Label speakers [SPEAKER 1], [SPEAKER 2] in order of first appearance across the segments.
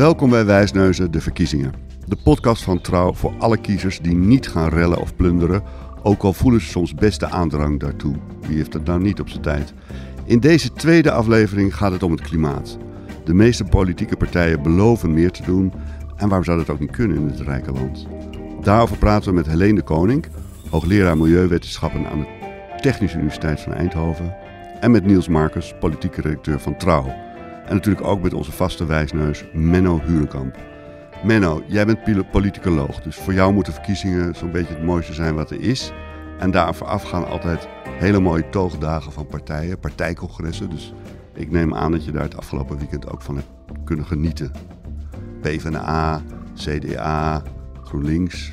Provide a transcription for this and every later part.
[SPEAKER 1] Welkom bij Wijsneuzen, de verkiezingen. De podcast van Trouw voor alle kiezers die niet gaan rellen of plunderen, ook al voelen ze soms best de aandrang daartoe. Wie heeft het nou niet op zijn tijd? In deze tweede aflevering gaat het om het klimaat. De meeste politieke partijen beloven meer te doen en waarom zou dat ook niet kunnen in het rijke land? Daarover praten we met Helene de Koning, hoogleraar Milieuwetenschappen aan de Technische Universiteit van Eindhoven, en met Niels Marcus, politieke redacteur van Trouw. En natuurlijk ook met onze vaste wijsneus Menno Hurenkamp. Menno, jij bent politicoloog, dus voor jou moeten verkiezingen zo'n beetje het mooiste zijn wat er is. En daar vooraf gaan altijd hele mooie toogdagen van partijen, partijcongressen. Dus ik neem aan dat je daar het afgelopen weekend ook van hebt kunnen genieten. PvdA, CDA, GroenLinks.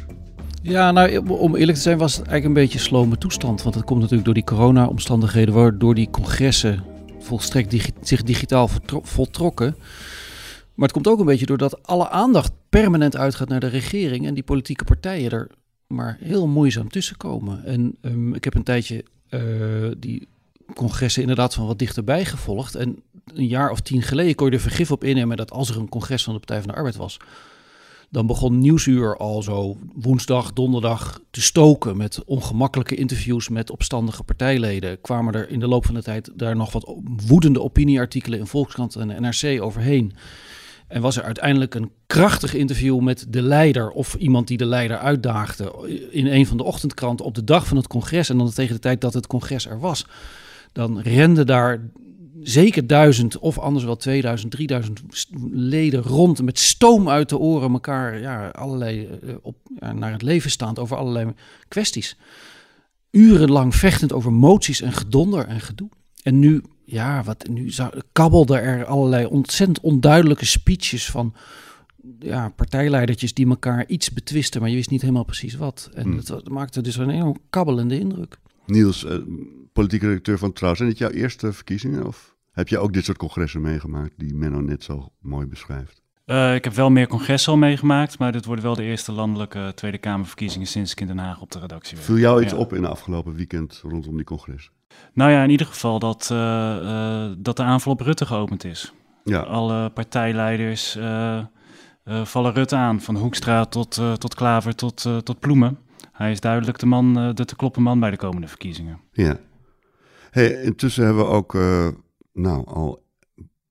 [SPEAKER 2] Ja, nou, om eerlijk te zijn was het eigenlijk een beetje slome toestand. Want het komt natuurlijk door die corona-omstandigheden, waardoor die congressen volstrekt zich digitaal voltrokken. Maar het komt ook een beetje doordat alle aandacht permanent uitgaat naar de regering en die politieke partijen er maar heel moeizaam tussenkomen. En um, ik heb een tijdje uh, die congressen inderdaad van wat dichterbij gevolgd. En een jaar of tien geleden kon je er vergif op innemen dat als er een congres van de Partij van de Arbeid was, dan begon Nieuwsuur al zo woensdag, donderdag te stoken met ongemakkelijke interviews met opstandige partijleden. Kwamen er in de loop van de tijd daar nog wat woedende opinieartikelen in Volkskrant en NRC overheen. En was er uiteindelijk een krachtig interview met de leider of iemand die de leider uitdaagde in een van de ochtendkranten op de dag van het congres. En dan tegen de tijd dat het congres er was, dan renden daar zeker duizend of anders wel 2000, 3000 leden rond met stoom uit de oren elkaar ja, allerlei eh, op, naar het leven staand over allerlei kwesties. Urenlang vechtend over moties en gedonder en gedoe. En nu, ja, wat nu kabbelde er allerlei ontzettend onduidelijke speeches van ja, partijleidertjes die elkaar iets betwisten, maar je wist niet helemaal precies wat. En hmm. dat, maakte dus een enorm kabbelende indruk.
[SPEAKER 1] Niels, uh, politieke directeur van Trouw, zijn dit jouw eerste verkiezingen? Of heb je ook dit soort congressen meegemaakt die Menno net zo mooi beschrijft?
[SPEAKER 3] Uh, ik heb wel meer congressen al meegemaakt, maar dit worden wel de eerste landelijke Tweede Kamerverkiezingen sinds ik in Den Haag op de redactie ben.
[SPEAKER 1] Viel jou iets op in de afgelopen weekend rondom die congres?
[SPEAKER 3] Nou ja, in ieder geval dat, uh, uh, dat de aanval op Rutte geopend is. Ja. Alle partijleiders vallen Rutte aan, van Hoekstra tot, tot Klaver tot, tot Ploemen. Hij is duidelijk de man, de te kloppen man bij de komende verkiezingen.
[SPEAKER 1] Ja. Hey, intussen hebben we ook, uh, nou, al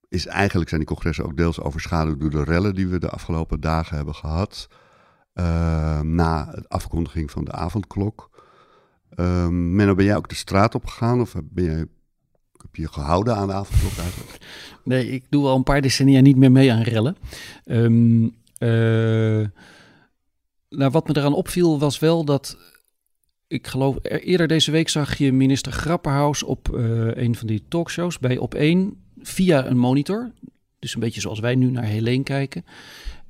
[SPEAKER 1] is eigenlijk zijn die congressen ook deels overschaduwd door de rellen die we de afgelopen dagen hebben gehad. Uh, na de afkondiging van de avondklok. Uh, Menno, ben jij ook de straat op gegaan of ben jij, heb je je gehouden aan de avondklok eigenlijk?
[SPEAKER 2] Nee, ik doe al een paar decennia niet meer mee aan rellen. Um, nou, wat me eraan opviel was wel dat ik geloof, eerder deze week zag je minister Grapperhaus op uh, een van die talkshows bij Op1 via een monitor. Dus een beetje zoals wij nu naar Helene kijken.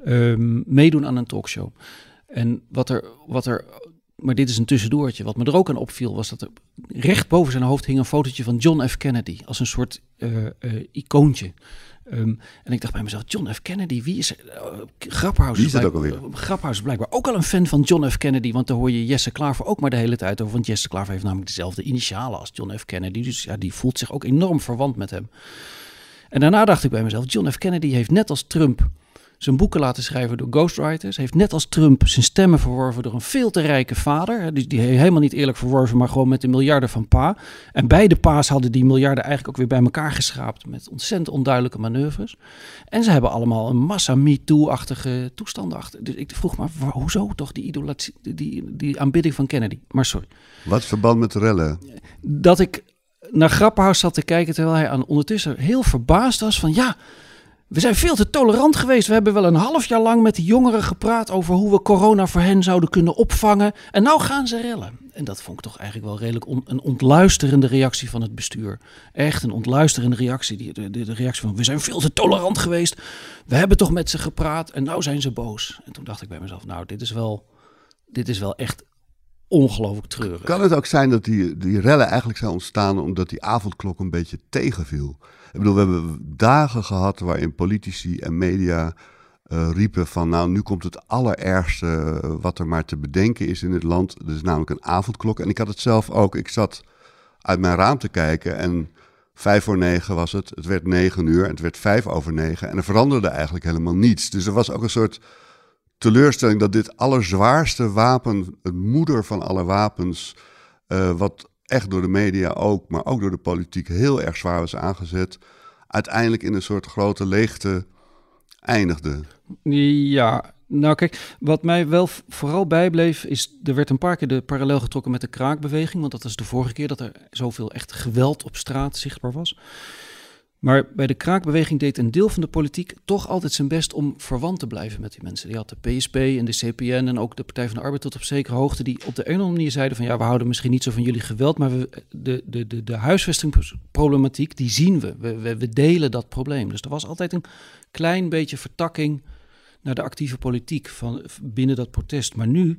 [SPEAKER 2] Um, meedoen aan een talkshow. En wat er, wat er, maar dit is een tussendoortje. Wat me er ook aan opviel was dat er recht boven zijn hoofd hing een fotootje van John F. Kennedy. Als een soort uh, uh, icoontje. Um, en ik dacht bij mezelf, John F. Kennedy, wie is? Uh, Grapperhaus,
[SPEAKER 1] wie is dat ook alweer?
[SPEAKER 2] Grapperhaus is blijkbaar ook al een fan van John F. Kennedy, want daar hoor je Jesse Klaver ook maar de hele tijd over. Want Jesse Klaver heeft namelijk dezelfde initialen als John F. Kennedy, dus ja, die voelt zich ook enorm verwant met hem. En daarna dacht ik bij mezelf, John F. Kennedy heeft net als Trump zijn boeken laten schrijven door ghostwriters. Heeft net als Trump zijn stemmen verworven door een veel te rijke vader. Die, die helemaal niet eerlijk verworven, maar gewoon met de miljarden van pa. En beide pa's hadden die miljarden eigenlijk ook weer bij elkaar geschraapt. Met ontzettend onduidelijke manoeuvres. En ze hebben allemaal een massa MeToo-achtige toestanden achter. Dus ik vroeg me, hoezo toch die, idolatie, die, die aanbidding van Kennedy? Maar sorry.
[SPEAKER 1] Wat verband met rellen?
[SPEAKER 2] Dat ik naar Grappenhuis zat te kijken terwijl hij aan ondertussen heel verbaasd was van ja We zijn veel te tolerant geweest. We hebben wel een half jaar lang met de jongeren gepraat over hoe we corona voor hen zouden kunnen opvangen. En nou gaan ze rellen. En dat vond ik toch eigenlijk wel redelijk een ontluisterende reactie van het bestuur. Echt een ontluisterende reactie. Die, de, de, reactie van we zijn veel te tolerant geweest. We hebben toch met ze gepraat en nou zijn ze boos. En toen dacht ik bij mezelf, nou dit is wel, dit is wel echt ongelooflijk treurig.
[SPEAKER 1] Kan het ook zijn dat die, die rellen eigenlijk zijn ontstaan omdat die avondklok een beetje tegenviel? Ik bedoel, we hebben dagen gehad waarin politici en media uh, riepen van nou, nu komt het allerergste eh, wat er maar te bedenken is in het land. Dat is namelijk een avondklok. En ik had het zelf ook. Ik zat uit mijn raam te kijken en vijf voor negen was het. Het werd negen uur en het werd vijf over negen. En er veranderde eigenlijk helemaal niets. Dus er was ook een soort teleurstelling dat dit allerzwaarste wapen, het moeder van alle wapens, uh, wat echt door de media ook, maar ook door de politiek heel erg zwaar was aangezet, uiteindelijk in een soort grote leegte eindigde.
[SPEAKER 2] Ja, nou kijk, wat mij wel vooral bijbleef is, er werd een paar keer de parallel getrokken met de kraakbeweging, want dat is de vorige keer dat er zoveel echt geweld op straat zichtbaar was. Maar bij de kraakbeweging deed een deel van de politiek toch altijd zijn best om verwant te blijven met die mensen. Die had de PSP en de CPN en ook de Partij van de Arbeid tot op zekere hoogte, die op de een of andere manier zeiden van ja, we houden misschien niet zo van jullie geweld, maar we, de, de, de, de huisvestingsproblematiek, die zien we. We, we. we delen dat probleem. Dus er was altijd een klein beetje vertakking naar de actieve politiek van, binnen dat protest. Maar nu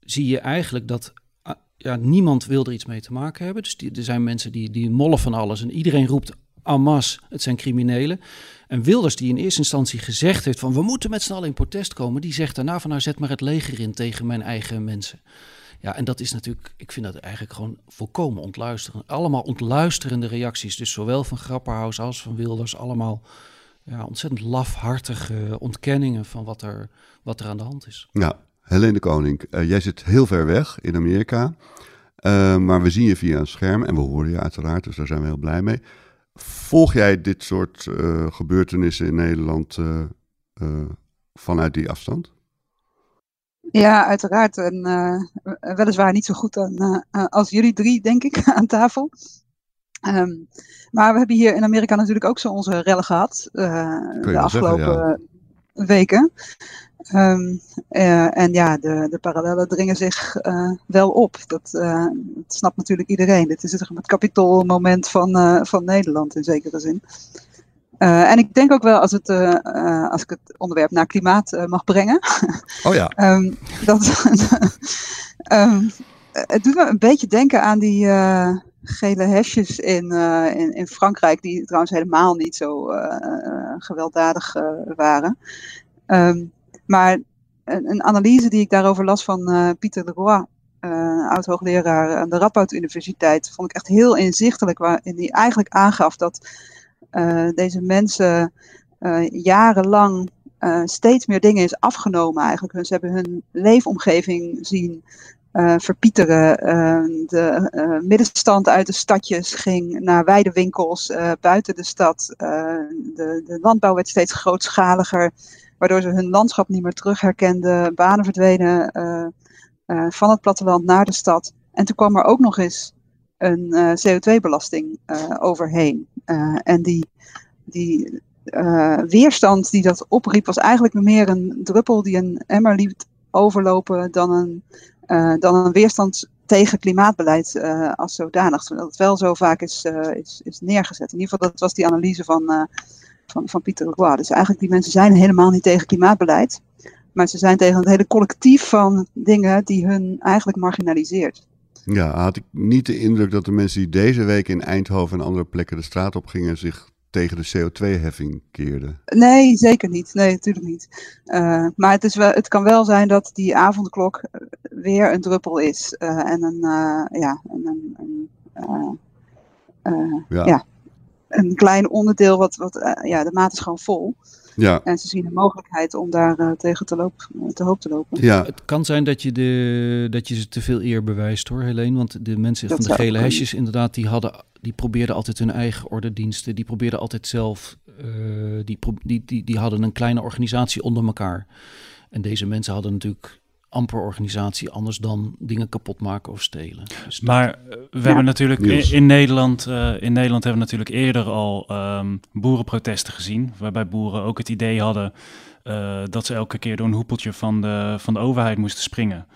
[SPEAKER 2] zie je eigenlijk dat ah, ja, niemand wil er iets mee te maken hebben. Dus die, er zijn mensen die, die mollen van alles en iedereen roept Amas, het zijn criminelen. En Wilders, die in eerste instantie gezegd heeft van we moeten met z'n allen in protest komen, die zegt daarna van nou zet maar het leger in tegen mijn eigen mensen. Ja, en dat is natuurlijk, ik vind dat eigenlijk gewoon volkomen ontluisterend. Allemaal ontluisterende reacties, dus zowel van Grapperhaus als van Wilders, allemaal ja, ontzettend lafhartige ontkenningen van wat er, wat er aan de hand is.
[SPEAKER 1] Ja, Helene Koning, uh, jij zit heel ver weg in Amerika, uh, maar we zien je via een scherm en we horen je uiteraard, dus daar zijn we heel blij mee. Volg jij dit soort uh, gebeurtenissen in Nederland uh, uh, vanuit die afstand?
[SPEAKER 4] Ja, uiteraard. En weliswaar niet zo goed aan, als jullie drie, denk ik, aan tafel. Um, maar we hebben hier in Amerika natuurlijk ook zo onze rellen gehad. de afgelopen zeggen, ja. weken. Um, uh, en ja, de, de parallellen dringen zich uh, wel op. Dat, uh, dat, snapt natuurlijk iedereen. Dit is het kapitoolmoment van, van Nederland in zekere zin. en ik denk ook wel, als, het, als ik het onderwerp naar klimaat mag brengen.
[SPEAKER 1] Oh ja.
[SPEAKER 4] um, dat, um, het doet me een beetje denken aan die gele hesjes in, in, in, Frankrijk, die trouwens helemaal niet zo gewelddadig waren. Um, maar een, een, analyse die ik daarover las van uh, Pieter Leroy, uh, oud-hoogleraar aan de Radboud Universiteit, vond ik echt heel inzichtelijk, waarin hij eigenlijk aangaf dat uh, deze mensen jarenlang steeds meer dingen is afgenomen eigenlijk. Ze hebben hun leefomgeving zien uh, verpieteren. De middenstand uit de stadjes ging naar weidewinkels buiten de stad. de, de, landbouw werd steeds grootschaliger waardoor ze hun landschap niet meer terugherkenden, banen verdwenen uh, uh, van het platteland naar de stad. En toen kwam er ook nog eens een uh, CO2-belasting overheen. en die, die weerstand die dat opriep was eigenlijk meer een druppel die een emmer liet overlopen dan een, dan een weerstand tegen klimaatbeleid als zodanig. Terwijl het wel zo vaak is, is, is neergezet. In ieder geval, dat was die analyse van van, van Pieter Roy. Dus eigenlijk die mensen zijn helemaal niet tegen klimaatbeleid. Maar ze zijn tegen het hele collectief van dingen die hun eigenlijk marginaliseert.
[SPEAKER 1] Ja, had ik niet de indruk dat de mensen die deze week in Eindhoven en andere plekken de straat op gingen zich tegen de CO2-heffing keerden?
[SPEAKER 4] Nee, zeker niet. Nee, natuurlijk niet. Uh, maar het, is wel, het kan wel zijn dat die avondklok weer een druppel is. Uh, en een, uh, ja, een, een ja. ja een klein onderdeel, wat, wat uh, ja, de maat is gewoon vol. Ja. En ze zien een mogelijkheid om daar uh, tegen te, loop, te hoop te lopen.
[SPEAKER 2] Ja. Het kan zijn dat je, de, dat je ze te veel eer bewijst hoor, Helene. Want de mensen dat van de gele hesjes inderdaad, die, hadden, die probeerden altijd hun eigen ordendiensten. Die probeerden altijd zelf, uh, die, die, die, die hadden een kleine organisatie onder elkaar. En deze mensen hadden natuurlijk amper organisatie anders dan dingen kapot maken of stelen.
[SPEAKER 3] Dus maar eh, we hebben natuurlijk in, Nederland, uh, in Nederland hebben we natuurlijk eerder al um, boerenprotesten gezien, waarbij boeren ook het idee hadden uh, dat ze elke keer door een hoepeltje van de, van de overheid moesten springen.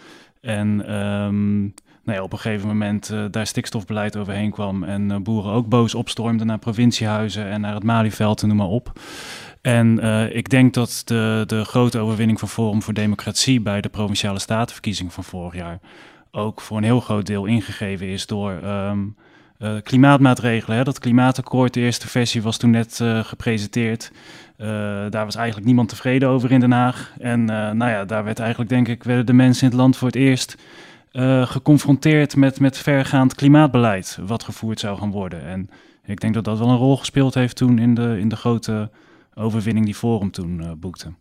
[SPEAKER 3] En um, nou ja, op een gegeven moment uh, daar stikstofbeleid overheen kwam en uh, boeren ook boos opstormden naar provinciehuizen en naar het Malieveld en noem maar op. En uh, ik denk dat de, de grote overwinning van Forum voor Democratie bij de provinciale statenverkiezing van vorig jaar ook voor een heel groot deel ingegeven is door um, klimaatmaatregelen. Hè. Dat klimaatakkoord, de eerste versie, was toen net gepresenteerd. daar was eigenlijk niemand tevreden over in Den Haag. En nou ja, daar werd eigenlijk, denk ik, werden de mensen in het land voor het eerst geconfronteerd met, met vergaand klimaatbeleid wat gevoerd zou gaan worden. En ik denk dat dat wel een rol gespeeld heeft toen in de, in de grote overwinning die Forum toen uh, boekte.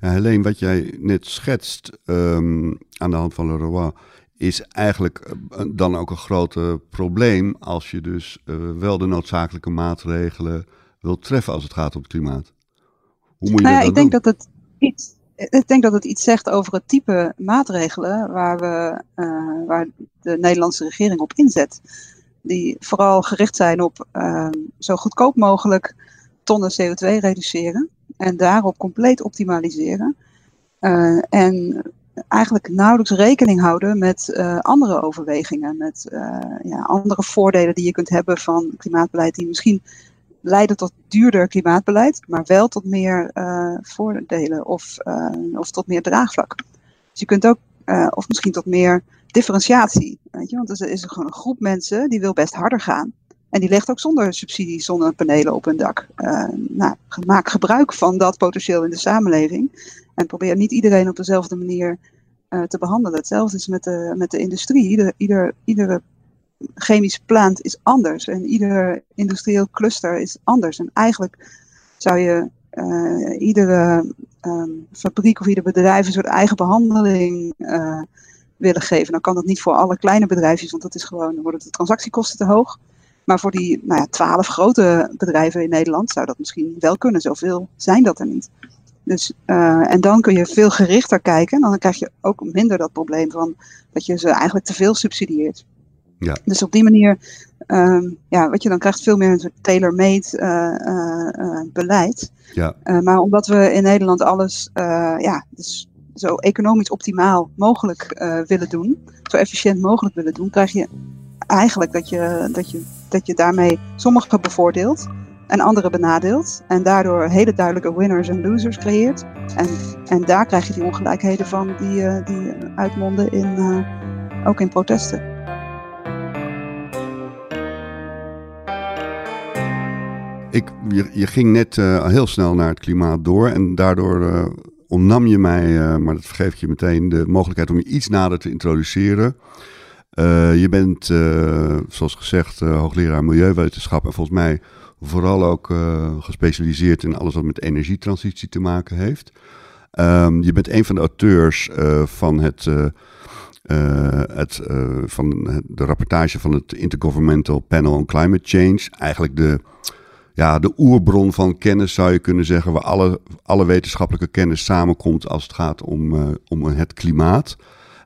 [SPEAKER 1] Ja, Helene, wat jij net schetst um, aan de hand van Leroy is eigenlijk eh, dan ook een groot probleem als je dus uh, wel de noodzakelijke maatregelen wilt treffen als het gaat om het klimaat.
[SPEAKER 4] Hoe moet je nou ja, dat ik doen? denk dat het iets ik denk dat het iets zegt over het type maatregelen waar, we, uh, waar de Nederlandse regering op inzet. Die vooral gericht zijn op uh, zo goedkoop mogelijk tonnen CO2 reduceren en daarop compleet optimaliseren. Uh, en eigenlijk nauwelijks rekening houden met andere overwegingen, met ja, andere voordelen die je kunt hebben van klimaatbeleid die misschien leiden tot duurder klimaatbeleid, maar wel tot meer voordelen of, of tot meer draagvlak. Dus je kunt ook, of misschien tot meer differentiatie. Weet je? Want er is gewoon een groep mensen die wil best harder gaan. En die legt ook zonder subsidie zonnepanelen op hun dak. nou, maak gebruik van dat potentieel in de samenleving. En probeer niet iedereen op dezelfde manier te behandelen. Hetzelfde is met de, met de industrie. Ieder, ieder, iedere chemische plant is anders en ieder industrieel cluster is anders. En eigenlijk zou je uh, iedere um, fabriek of ieder bedrijf een soort eigen behandeling willen geven. Dan kan dat niet voor alle kleine bedrijfjes, want dat is gewoon, dan worden de transactiekosten te hoog. Maar voor die nou ja, twaalf grote bedrijven in Nederland zou dat misschien wel kunnen. Zoveel zijn dat er niet. Dus, uh, en dan kun je veel gerichter kijken. En dan krijg je ook minder dat probleem van dat je ze eigenlijk te veel subsidieert. Ja. Dus op die manier, um, ja, wat je dan krijgt veel meer een tailor-made uh, uh, beleid. Ja. maar omdat we in Nederland alles, ja, dus zo economisch optimaal mogelijk willen doen, zo efficiënt mogelijk willen doen, krijg je eigenlijk dat je, dat je, dat je daarmee sommigen bevoordeelt en anderen benadeelt. En daardoor hele duidelijke winners en losers creëert. En, en daar krijg je die ongelijkheden van die, die uitmonden in, ook in protesten.
[SPEAKER 1] Ik, je, je ging net uh, heel snel naar het klimaat door en daardoor uh, ontnam je mij, uh, maar dat vergeef ik je meteen, de mogelijkheid om je iets nader te introduceren. Je bent, zoals gezegd, hoogleraar milieuwetenschap en volgens mij vooral ook gespecialiseerd in alles wat met energietransitie te maken heeft. Um, je bent een van de auteurs van het... het, van de rapportage van het Intergovernmental Panel on Climate Change. Eigenlijk de, ja, de oerbron van kennis zou je kunnen zeggen, waar alle, alle wetenschappelijke kennis samenkomt als het gaat om, om het klimaat.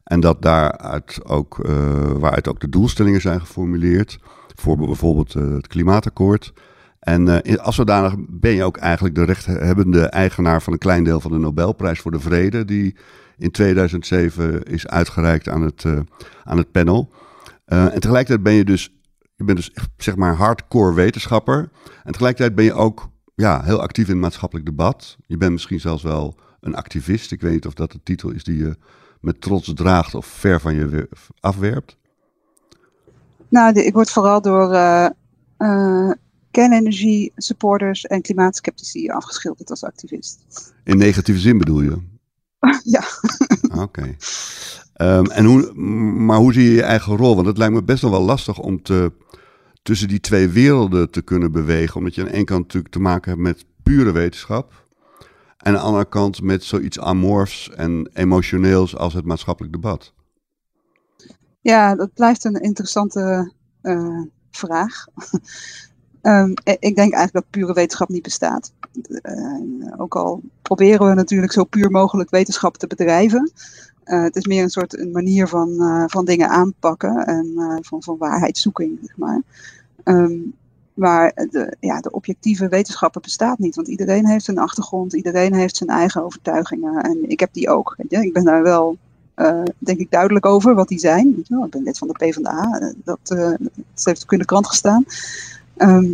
[SPEAKER 1] En dat daaruit ook, uh, waaruit ook de doelstellingen zijn geformuleerd, voor bijvoorbeeld uh, het klimaatakkoord. En als zodanig ben je ook eigenlijk de rechthebbende eigenaar van een klein deel van de Nobelprijs voor de Vrede, die in 2007 is uitgereikt aan het, aan het panel. en tegelijkertijd ben je dus je bent dus zeg maar hardcore wetenschapper. En tegelijkertijd ben je ook ja, heel actief in het maatschappelijk debat. Je bent misschien zelfs wel een activist. Ik weet niet of dat de titel is die je met trots draagt of ver van je afwerpt.
[SPEAKER 4] Nou, ik word vooral door uh, uh, kernenergie supporters en klimaatskeptici afgeschilderd als activist.
[SPEAKER 1] In negatieve zin bedoel je?
[SPEAKER 4] ja.
[SPEAKER 1] Oké. Um, en hoe, maar hoe zie je je eigen rol? Want het lijkt me best nog wel lastig om te, tussen die twee werelden te kunnen bewegen. Omdat je aan de ene kant natuurlijk te maken hebt met pure wetenschap. En aan de andere kant met zoiets amorfs en emotioneels als het maatschappelijk debat.
[SPEAKER 4] Ja, dat blijft een interessante uh, vraag. um, ik denk eigenlijk dat pure wetenschap niet bestaat. Uh, ook al proberen we natuurlijk zo puur mogelijk wetenschap te bedrijven. het is meer een soort een manier van, van dingen aanpakken en van, van waarheidszoeking, zeg maar. Um, maar de, ja, de objectieve wetenschappen bestaat niet, want iedereen heeft een achtergrond, iedereen heeft zijn eigen overtuigingen en ik heb die ook. Ik ben daar wel, uh, denk ik, duidelijk over wat die zijn. Ik ben lid van de PvdA, dat, uh, dat heeft ook in de krant gestaan. Uh,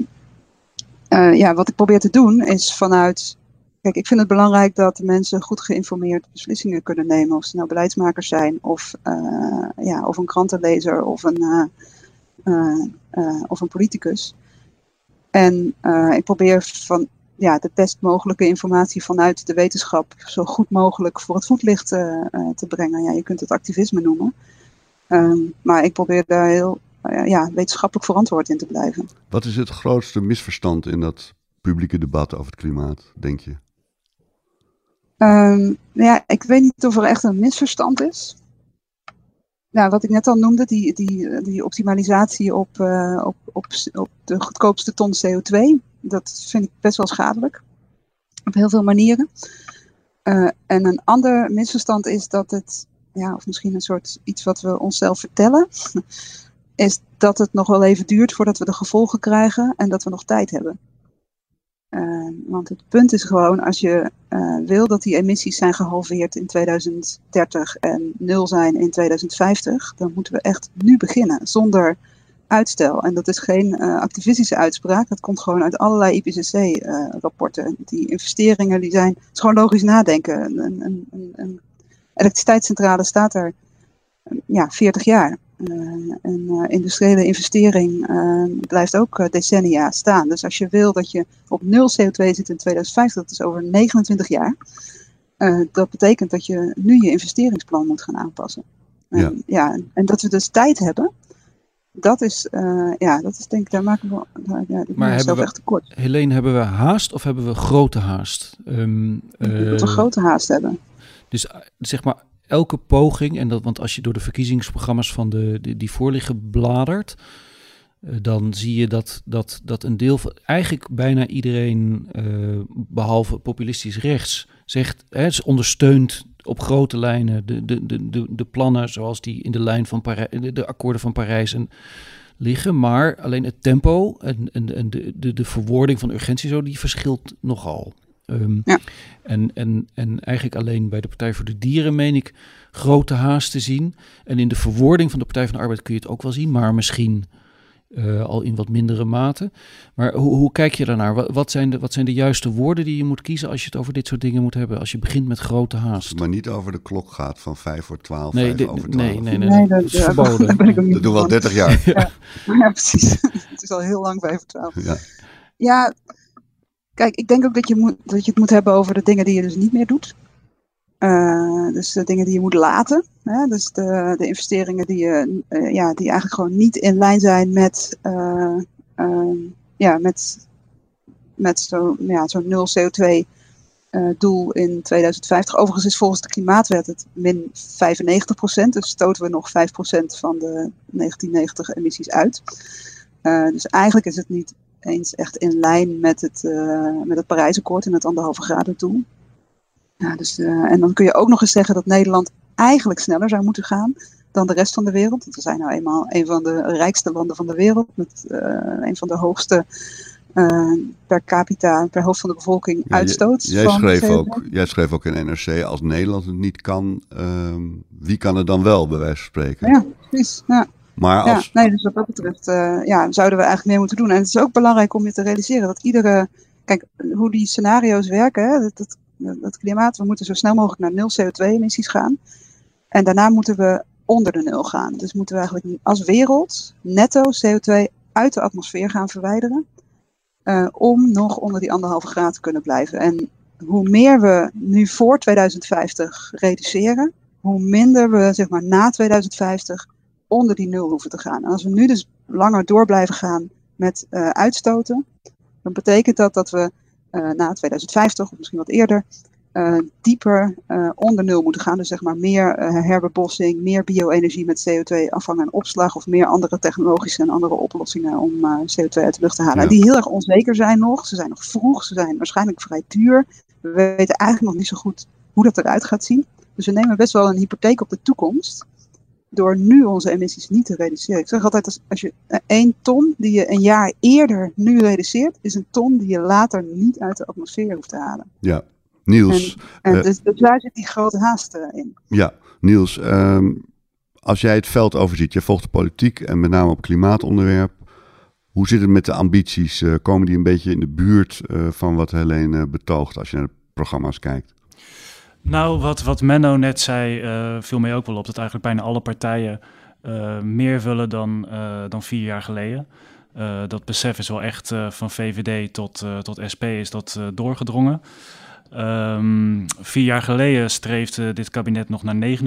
[SPEAKER 4] ja, wat ik probeer te doen is vanuit. Kijk, ik vind het belangrijk dat mensen goed geïnformeerd beslissingen kunnen nemen. Of ze nou beleidsmakers zijn, of, ja, of een krantenlezer, of een, of een politicus. En uh, ik probeer van ja, de best mogelijke informatie vanuit de wetenschap zo goed mogelijk voor het voetlicht uh, te brengen. Ja, je kunt het activisme noemen. Um, maar ik probeer daar heel ja, wetenschappelijk verantwoord in te blijven.
[SPEAKER 1] Wat is het grootste misverstand in dat publieke debat over het klimaat, denk je?
[SPEAKER 4] Um, ja, ik weet niet of er echt een misverstand is nou, wat ik net al noemde, die, die, die optimalisatie op, uh, op, op, op de goedkoopste ton CO2, dat vind ik best wel schadelijk. Op heel veel manieren. Uh, en een ander misverstand is dat het, ja, of misschien een soort iets wat we onszelf vertellen, is dat het nog wel even duurt voordat we de gevolgen krijgen en dat we nog tijd hebben. Uh, want het punt is gewoon, als je uh, wil dat die emissies zijn gehalveerd in 2030 en nul zijn in 2050, dan moeten we echt nu beginnen, zonder uitstel. En dat is geen uh, activistische uitspraak, dat komt gewoon uit allerlei IPCC-rapporten. die investeringen, die zijn, het is gewoon logisch nadenken. Een, een, een, een elektriciteitscentrale staat er ja, 40 jaar. Uh, en uh, industriële investering uh, blijft ook decennia staan. Dus als je wil dat je op nul CO2 zit in 2050, dat is over 29 jaar. dat betekent dat je nu je investeringsplan moet gaan aanpassen. En, ja. ja. en dat we dus tijd hebben, dat is, ja, dat is denk ik, daar maken we, ja, maar hebben we echt tekort.
[SPEAKER 2] Helene, hebben we haast of hebben we grote haast?
[SPEAKER 4] Um, we een grote haast hebben.
[SPEAKER 2] Dus zeg maar, elke poging, en dat, want als je door de verkiezingsprogramma's van de, die, voorliggen bladert, uh, dan zie je dat, dat, dat een deel van, eigenlijk bijna iedereen, uh, behalve populistisch rechts, zegt, hè, ondersteunt op grote lijnen de, de, de, de, de plannen zoals die in de lijn van Parijs, de, de akkoorden van Parijs en liggen, maar alleen het tempo en, en, en de, de, de verwoording van urgentie zo, die verschilt nogal. Um, ja. en, en, en eigenlijk alleen bij de Partij voor de Dieren meen ik grote haast te zien. En in de verwoording van de Partij van de Arbeid kun je het ook wel zien, maar misschien uh, al in wat mindere mate. Maar hoe, hoe kijk je daarnaar? Wat, wat, zijn de, wat zijn de juiste woorden die je moet kiezen als je het over dit soort dingen moet hebben? Als je begint met grote haast.
[SPEAKER 1] Maar niet over de klok gaat van 5 voor 12, nee, 5 over 12.
[SPEAKER 2] Nee, nee, nee, nee, dat, is ja, verboden. Dat,
[SPEAKER 1] dat doen we al 30 jaar.
[SPEAKER 4] Ja, ja precies. het is al heel lang 5 voor 12. Ja. ja, Kijk, ik denk ook dat je, moet, dat je het moet hebben over de dingen die je dus niet meer doet. Uh, dus de dingen die je moet laten. Hè? Dus de, de investeringen die, je, uh, ja, die eigenlijk gewoon niet in lijn zijn met, uh, ja, met, met zo'n ja, zo nul CO2 doel in 2050. Overigens is volgens de Klimaatwet het min 95%. Dus stoten we nog 5% van de 1990 emissies uit. dus eigenlijk is het niet eens echt in lijn met het, uh, met het Parijsakkoord en het anderhalve graden doel. Ja, dus, uh, en dan kun je ook nog eens zeggen dat Nederland eigenlijk sneller zou moeten gaan dan de rest van de wereld. Want we zijn nou eenmaal een van de rijkste landen van de wereld met uh, een van de hoogste per capita, per hoofd van de bevolking ja, uitstoot.
[SPEAKER 1] Jij, schreef ook, jij schreef ook in NRC, als Nederland het niet kan, ehm, wie kan het dan wel, bij wijze van spreken?
[SPEAKER 4] Ja, precies. Ja. Maar als... Ja, nee, dus wat dat betreft uh, ja, zouden we eigenlijk meer moeten doen. En het is ook belangrijk om je te realiseren dat iedere. Kijk, hoe die scenario's werken, hè, dat, dat, dat klimaat, we moeten zo snel mogelijk naar nul CO2-emissies gaan. En daarna moeten we onder de nul gaan. Dus moeten we eigenlijk als wereld netto CO2 uit de atmosfeer gaan verwijderen. Uh, om nog onder die anderhalve graad te kunnen blijven. En hoe meer we nu voor 2050 reduceren, hoe minder we zeg maar, na 2050 onder die nul hoeven te gaan. En als we nu dus langer door blijven gaan met uh, uitstoten, dan betekent dat dat we uh, na 2050 of misschien wat eerder uh, dieper onder nul moeten gaan. Dus zeg maar meer herbebossing, meer bio-energie met CO2 afvang en opslag of meer andere technologische en andere oplossingen om CO2 uit de lucht te halen. Ja. En die heel erg onzeker zijn nog. Ze zijn nog vroeg, ze zijn waarschijnlijk vrij duur. We weten eigenlijk nog niet zo goed hoe dat eruit gaat zien. Dus we nemen best wel een hypotheek op de toekomst door nu onze emissies niet te reduceren. Ik zeg altijd, als, als je één ton die je een jaar eerder nu reduceert, is een ton die je later niet uit de atmosfeer hoeft te halen.
[SPEAKER 1] Ja, Niels.
[SPEAKER 4] En, en dus, dus, daar zit die grote haast in.
[SPEAKER 1] Ja, Niels, ehm, als jij het veld overziet, je volgt de politiek en met name op klimaatonderwerp. Hoe zit het met de ambities? Uh, komen die een beetje in de buurt uh, van wat Helene betoogt als je naar de programma's kijkt?
[SPEAKER 3] Nou, wat, wat Menno net zei, uh, viel mij ook wel op. Dat eigenlijk bijna alle partijen meer willen dan, dan vier jaar geleden. dat besef is wel echt van VVD tot, tot SP is dat doorgedrongen. Um, vier jaar geleden streefde dit kabinet nog naar 49%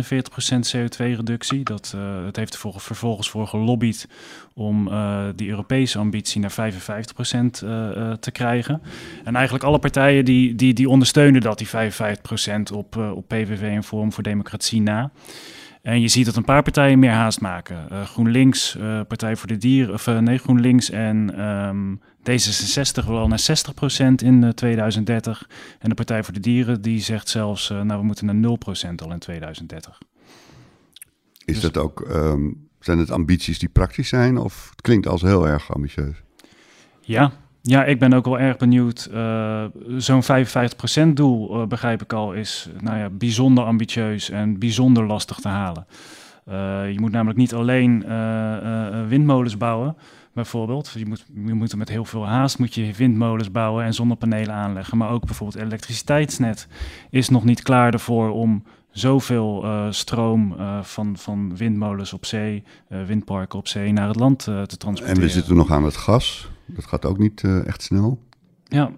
[SPEAKER 3] CO2-reductie. Dat uh, heeft er vervolgens voor gelobbyd om uh, die Europese ambitie naar 55% uh, te krijgen. En eigenlijk alle partijen die, die, die ondersteunen dat, die 55% op, op PVV en Forum voor Democratie na. En je ziet dat een paar partijen meer haast maken. Uh, GroenLinks, uh, Partij voor de Dieren, of uh, nee, GroenLinks en um, D66 wil al naar 60% in 2030. En de Partij voor de Dieren die zegt zelfs, nou we moeten naar 0% al in 2030.
[SPEAKER 1] Is dus... dat ook, um, zijn het ambities die praktisch zijn of het klinkt als heel erg ambitieus?
[SPEAKER 3] Ja, ja, ik ben ook wel erg benieuwd. Uh, Zo'n 55% doel, uh, begrijp ik al, is nou ja, bijzonder ambitieus en bijzonder lastig te halen. Uh, je moet namelijk niet alleen windmolens bouwen, bijvoorbeeld. Je moet, je moet met heel veel haast moet je windmolens bouwen en zonnepanelen aanleggen. Maar ook bijvoorbeeld elektriciteitsnet is nog niet klaar ervoor om zoveel uh, stroom uh, van, van windmolens op zee, uh, windparken op zee naar het land te transporteren.
[SPEAKER 1] En we zitten nog aan het gas. Dat gaat ook niet echt snel.
[SPEAKER 3] Ja,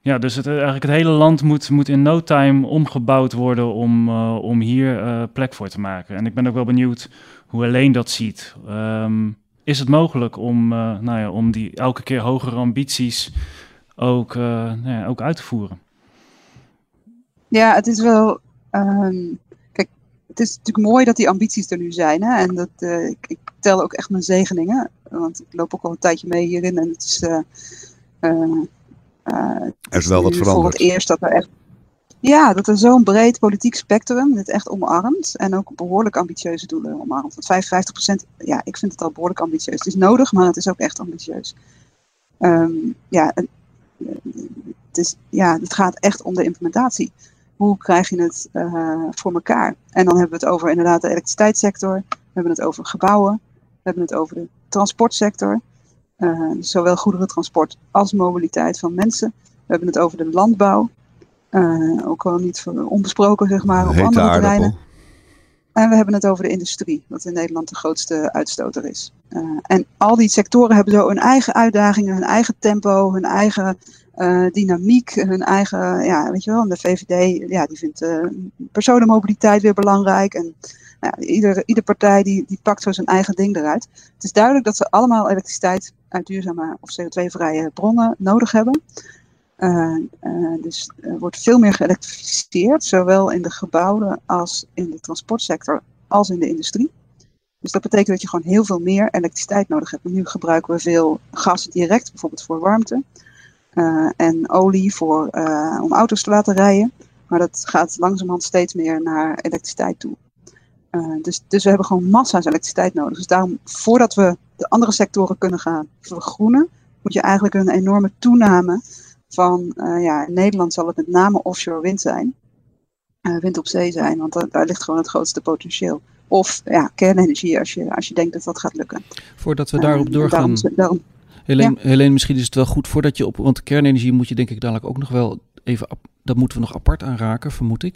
[SPEAKER 3] ja dus het, eigenlijk het hele land moet, moet in no time omgebouwd worden om, om hier plek voor te maken. En ik ben ook wel benieuwd hoe alleen dat ziet. Um, is het mogelijk om, nou ja, om die elke keer hogere ambities ook, nou ja, ook uit te voeren?
[SPEAKER 4] Ja, het is wel Um, kijk, het is natuurlijk mooi dat die ambities er nu zijn. Hè? En dat, uh, ik, ik, tel ook echt mijn zegeningen. Want ik loop ook al een tijdje mee hierin. En het is. Uh, uh,
[SPEAKER 1] er is wel wat veranderd.
[SPEAKER 4] Voor het eerst dat er echt. Ja, dat er zo'n breed politiek spectrum dit echt omarmt. En ook behoorlijk ambitieuze doelen omarmt. Want 55%, ja, ik vind het al behoorlijk ambitieus. Het is nodig, maar het is ook echt ambitieus. Um, ja, het, is, ja, het gaat echt om de implementatie hoe krijg je het uh, voor elkaar? En dan hebben we het over inderdaad de elektriciteitssector, we hebben het over gebouwen, we hebben het over de transportsector, uh, zowel goederentransport als mobiliteit van mensen. We hebben het over de landbouw, uh, ook al niet onbesproken zeg maar, op andere aardappel. terreinen. En we hebben het over de industrie, wat in Nederland de grootste uitstoter is. en al die sectoren hebben zo hun eigen uitdagingen, hun eigen tempo, hun eigen uh, dynamiek, hun eigen, ja, weet je wel, en de VVD, ja, die vindt uh, personenmobiliteit weer belangrijk. En nou, ieder, partij die, die pakt zo zijn eigen ding eruit. Het is duidelijk dat ze allemaal elektriciteit uit duurzame of CO2-vrije bronnen nodig hebben. Uh, dus er wordt veel meer geëlektrificeerd, zowel in de gebouwen als in de transportsector als in de industrie. Dus dat betekent dat je gewoon heel veel meer elektriciteit nodig hebt. nu gebruiken we veel gas direct, bijvoorbeeld voor warmte. Uh, en olie voor, uh, om auto's te laten rijden. Maar dat gaat langzamerhand steeds meer naar elektriciteit toe. Uh, dus, dus we hebben gewoon massa's elektriciteit nodig. Dus daarom, voordat we de andere sectoren kunnen gaan vergroenen, moet je eigenlijk een enorme toename van, ja, in Nederland zal het met name offshore wind zijn. wind op zee zijn, want daar, daar ligt gewoon het grootste potentieel. Of ja, kernenergie als je, als je denkt dat dat gaat lukken.
[SPEAKER 2] Voordat we daarop doorgaan. Daarom, daarom, Helene, ja. misschien is het wel goed voordat je op. Want kernenergie moet je denk ik dadelijk ook nog wel even. Dat moeten we nog apart aanraken, vermoed ik.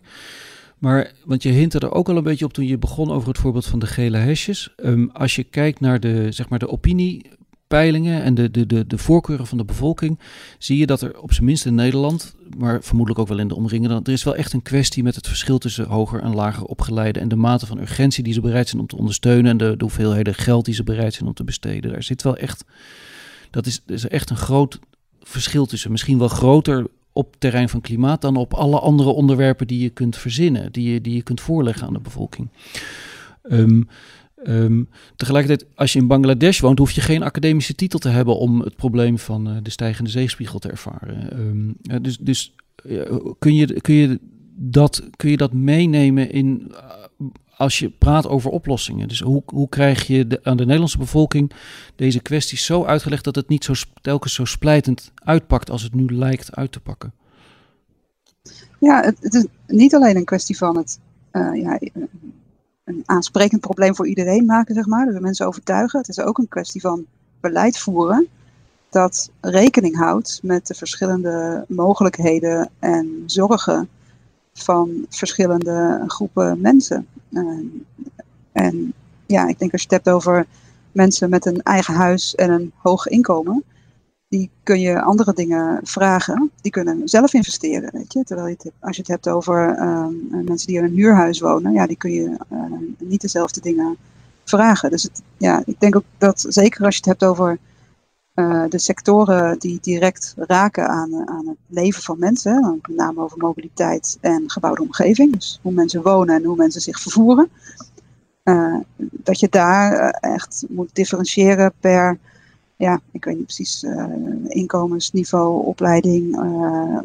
[SPEAKER 2] Maar, want je hintte er ook al een beetje op toen je begon over het voorbeeld van de gele hesjes. Um, als je kijkt naar de, zeg maar de opiniepeilingen en de, de, de, de voorkeuren van de bevolking, zie je dat er op zijn minst in Nederland, maar vermoedelijk ook wel in de omringende, er is wel echt een kwestie met het verschil tussen hoger en lager opgeleide en de mate van urgentie die ze bereid zijn om te ondersteunen en de, de hoeveelheden geld die ze bereid zijn om te besteden. Daar zit wel echt dat is, is echt een groot verschil tussen. Misschien wel groter op terrein van klimaat dan op alle andere onderwerpen die je kunt verzinnen, die je, die je kunt voorleggen aan de bevolking. Um, um, tegelijkertijd, als je in Bangladesh woont, hoef je geen academische titel te hebben om het probleem van uh, de stijgende zeespiegel te ervaren. Um, uh, dus dus uh, kun, je, kun je dat, kun je dat meenemen in als je praat over oplossingen. Dus hoe, hoe krijg je de, aan de Nederlandse bevolking deze kwesties zo uitgelegd dat het niet zo telkens zo splijtend uitpakt als het nu lijkt uit te pakken?
[SPEAKER 4] Ja, het, het is niet alleen een kwestie van het uh, ja, een aansprekend probleem voor iedereen maken, zeg maar. Dus mensen overtuigen. Het is ook een kwestie van beleid voeren dat rekening houdt met de verschillende mogelijkheden en zorgen van verschillende groepen mensen. en ja, ik denk als je het hebt over mensen met een eigen huis en een hoog inkomen, die kun je andere dingen vragen. Die kunnen zelf investeren, weet je. Terwijl je als je het hebt over ehm, mensen die in een huurhuis wonen, ja, die kun je uh, niet dezelfde dingen vragen. Dus het, ja, ik denk ook dat zeker als je het hebt over uh, de sectoren die direct raken aan, aan het leven van mensen, met name over mobiliteit en gebouwde omgeving, dus hoe mensen wonen en hoe mensen zich vervoeren, uh, dat je daar echt moet differentiëren per ja, ik weet niet precies, inkomensniveau, opleiding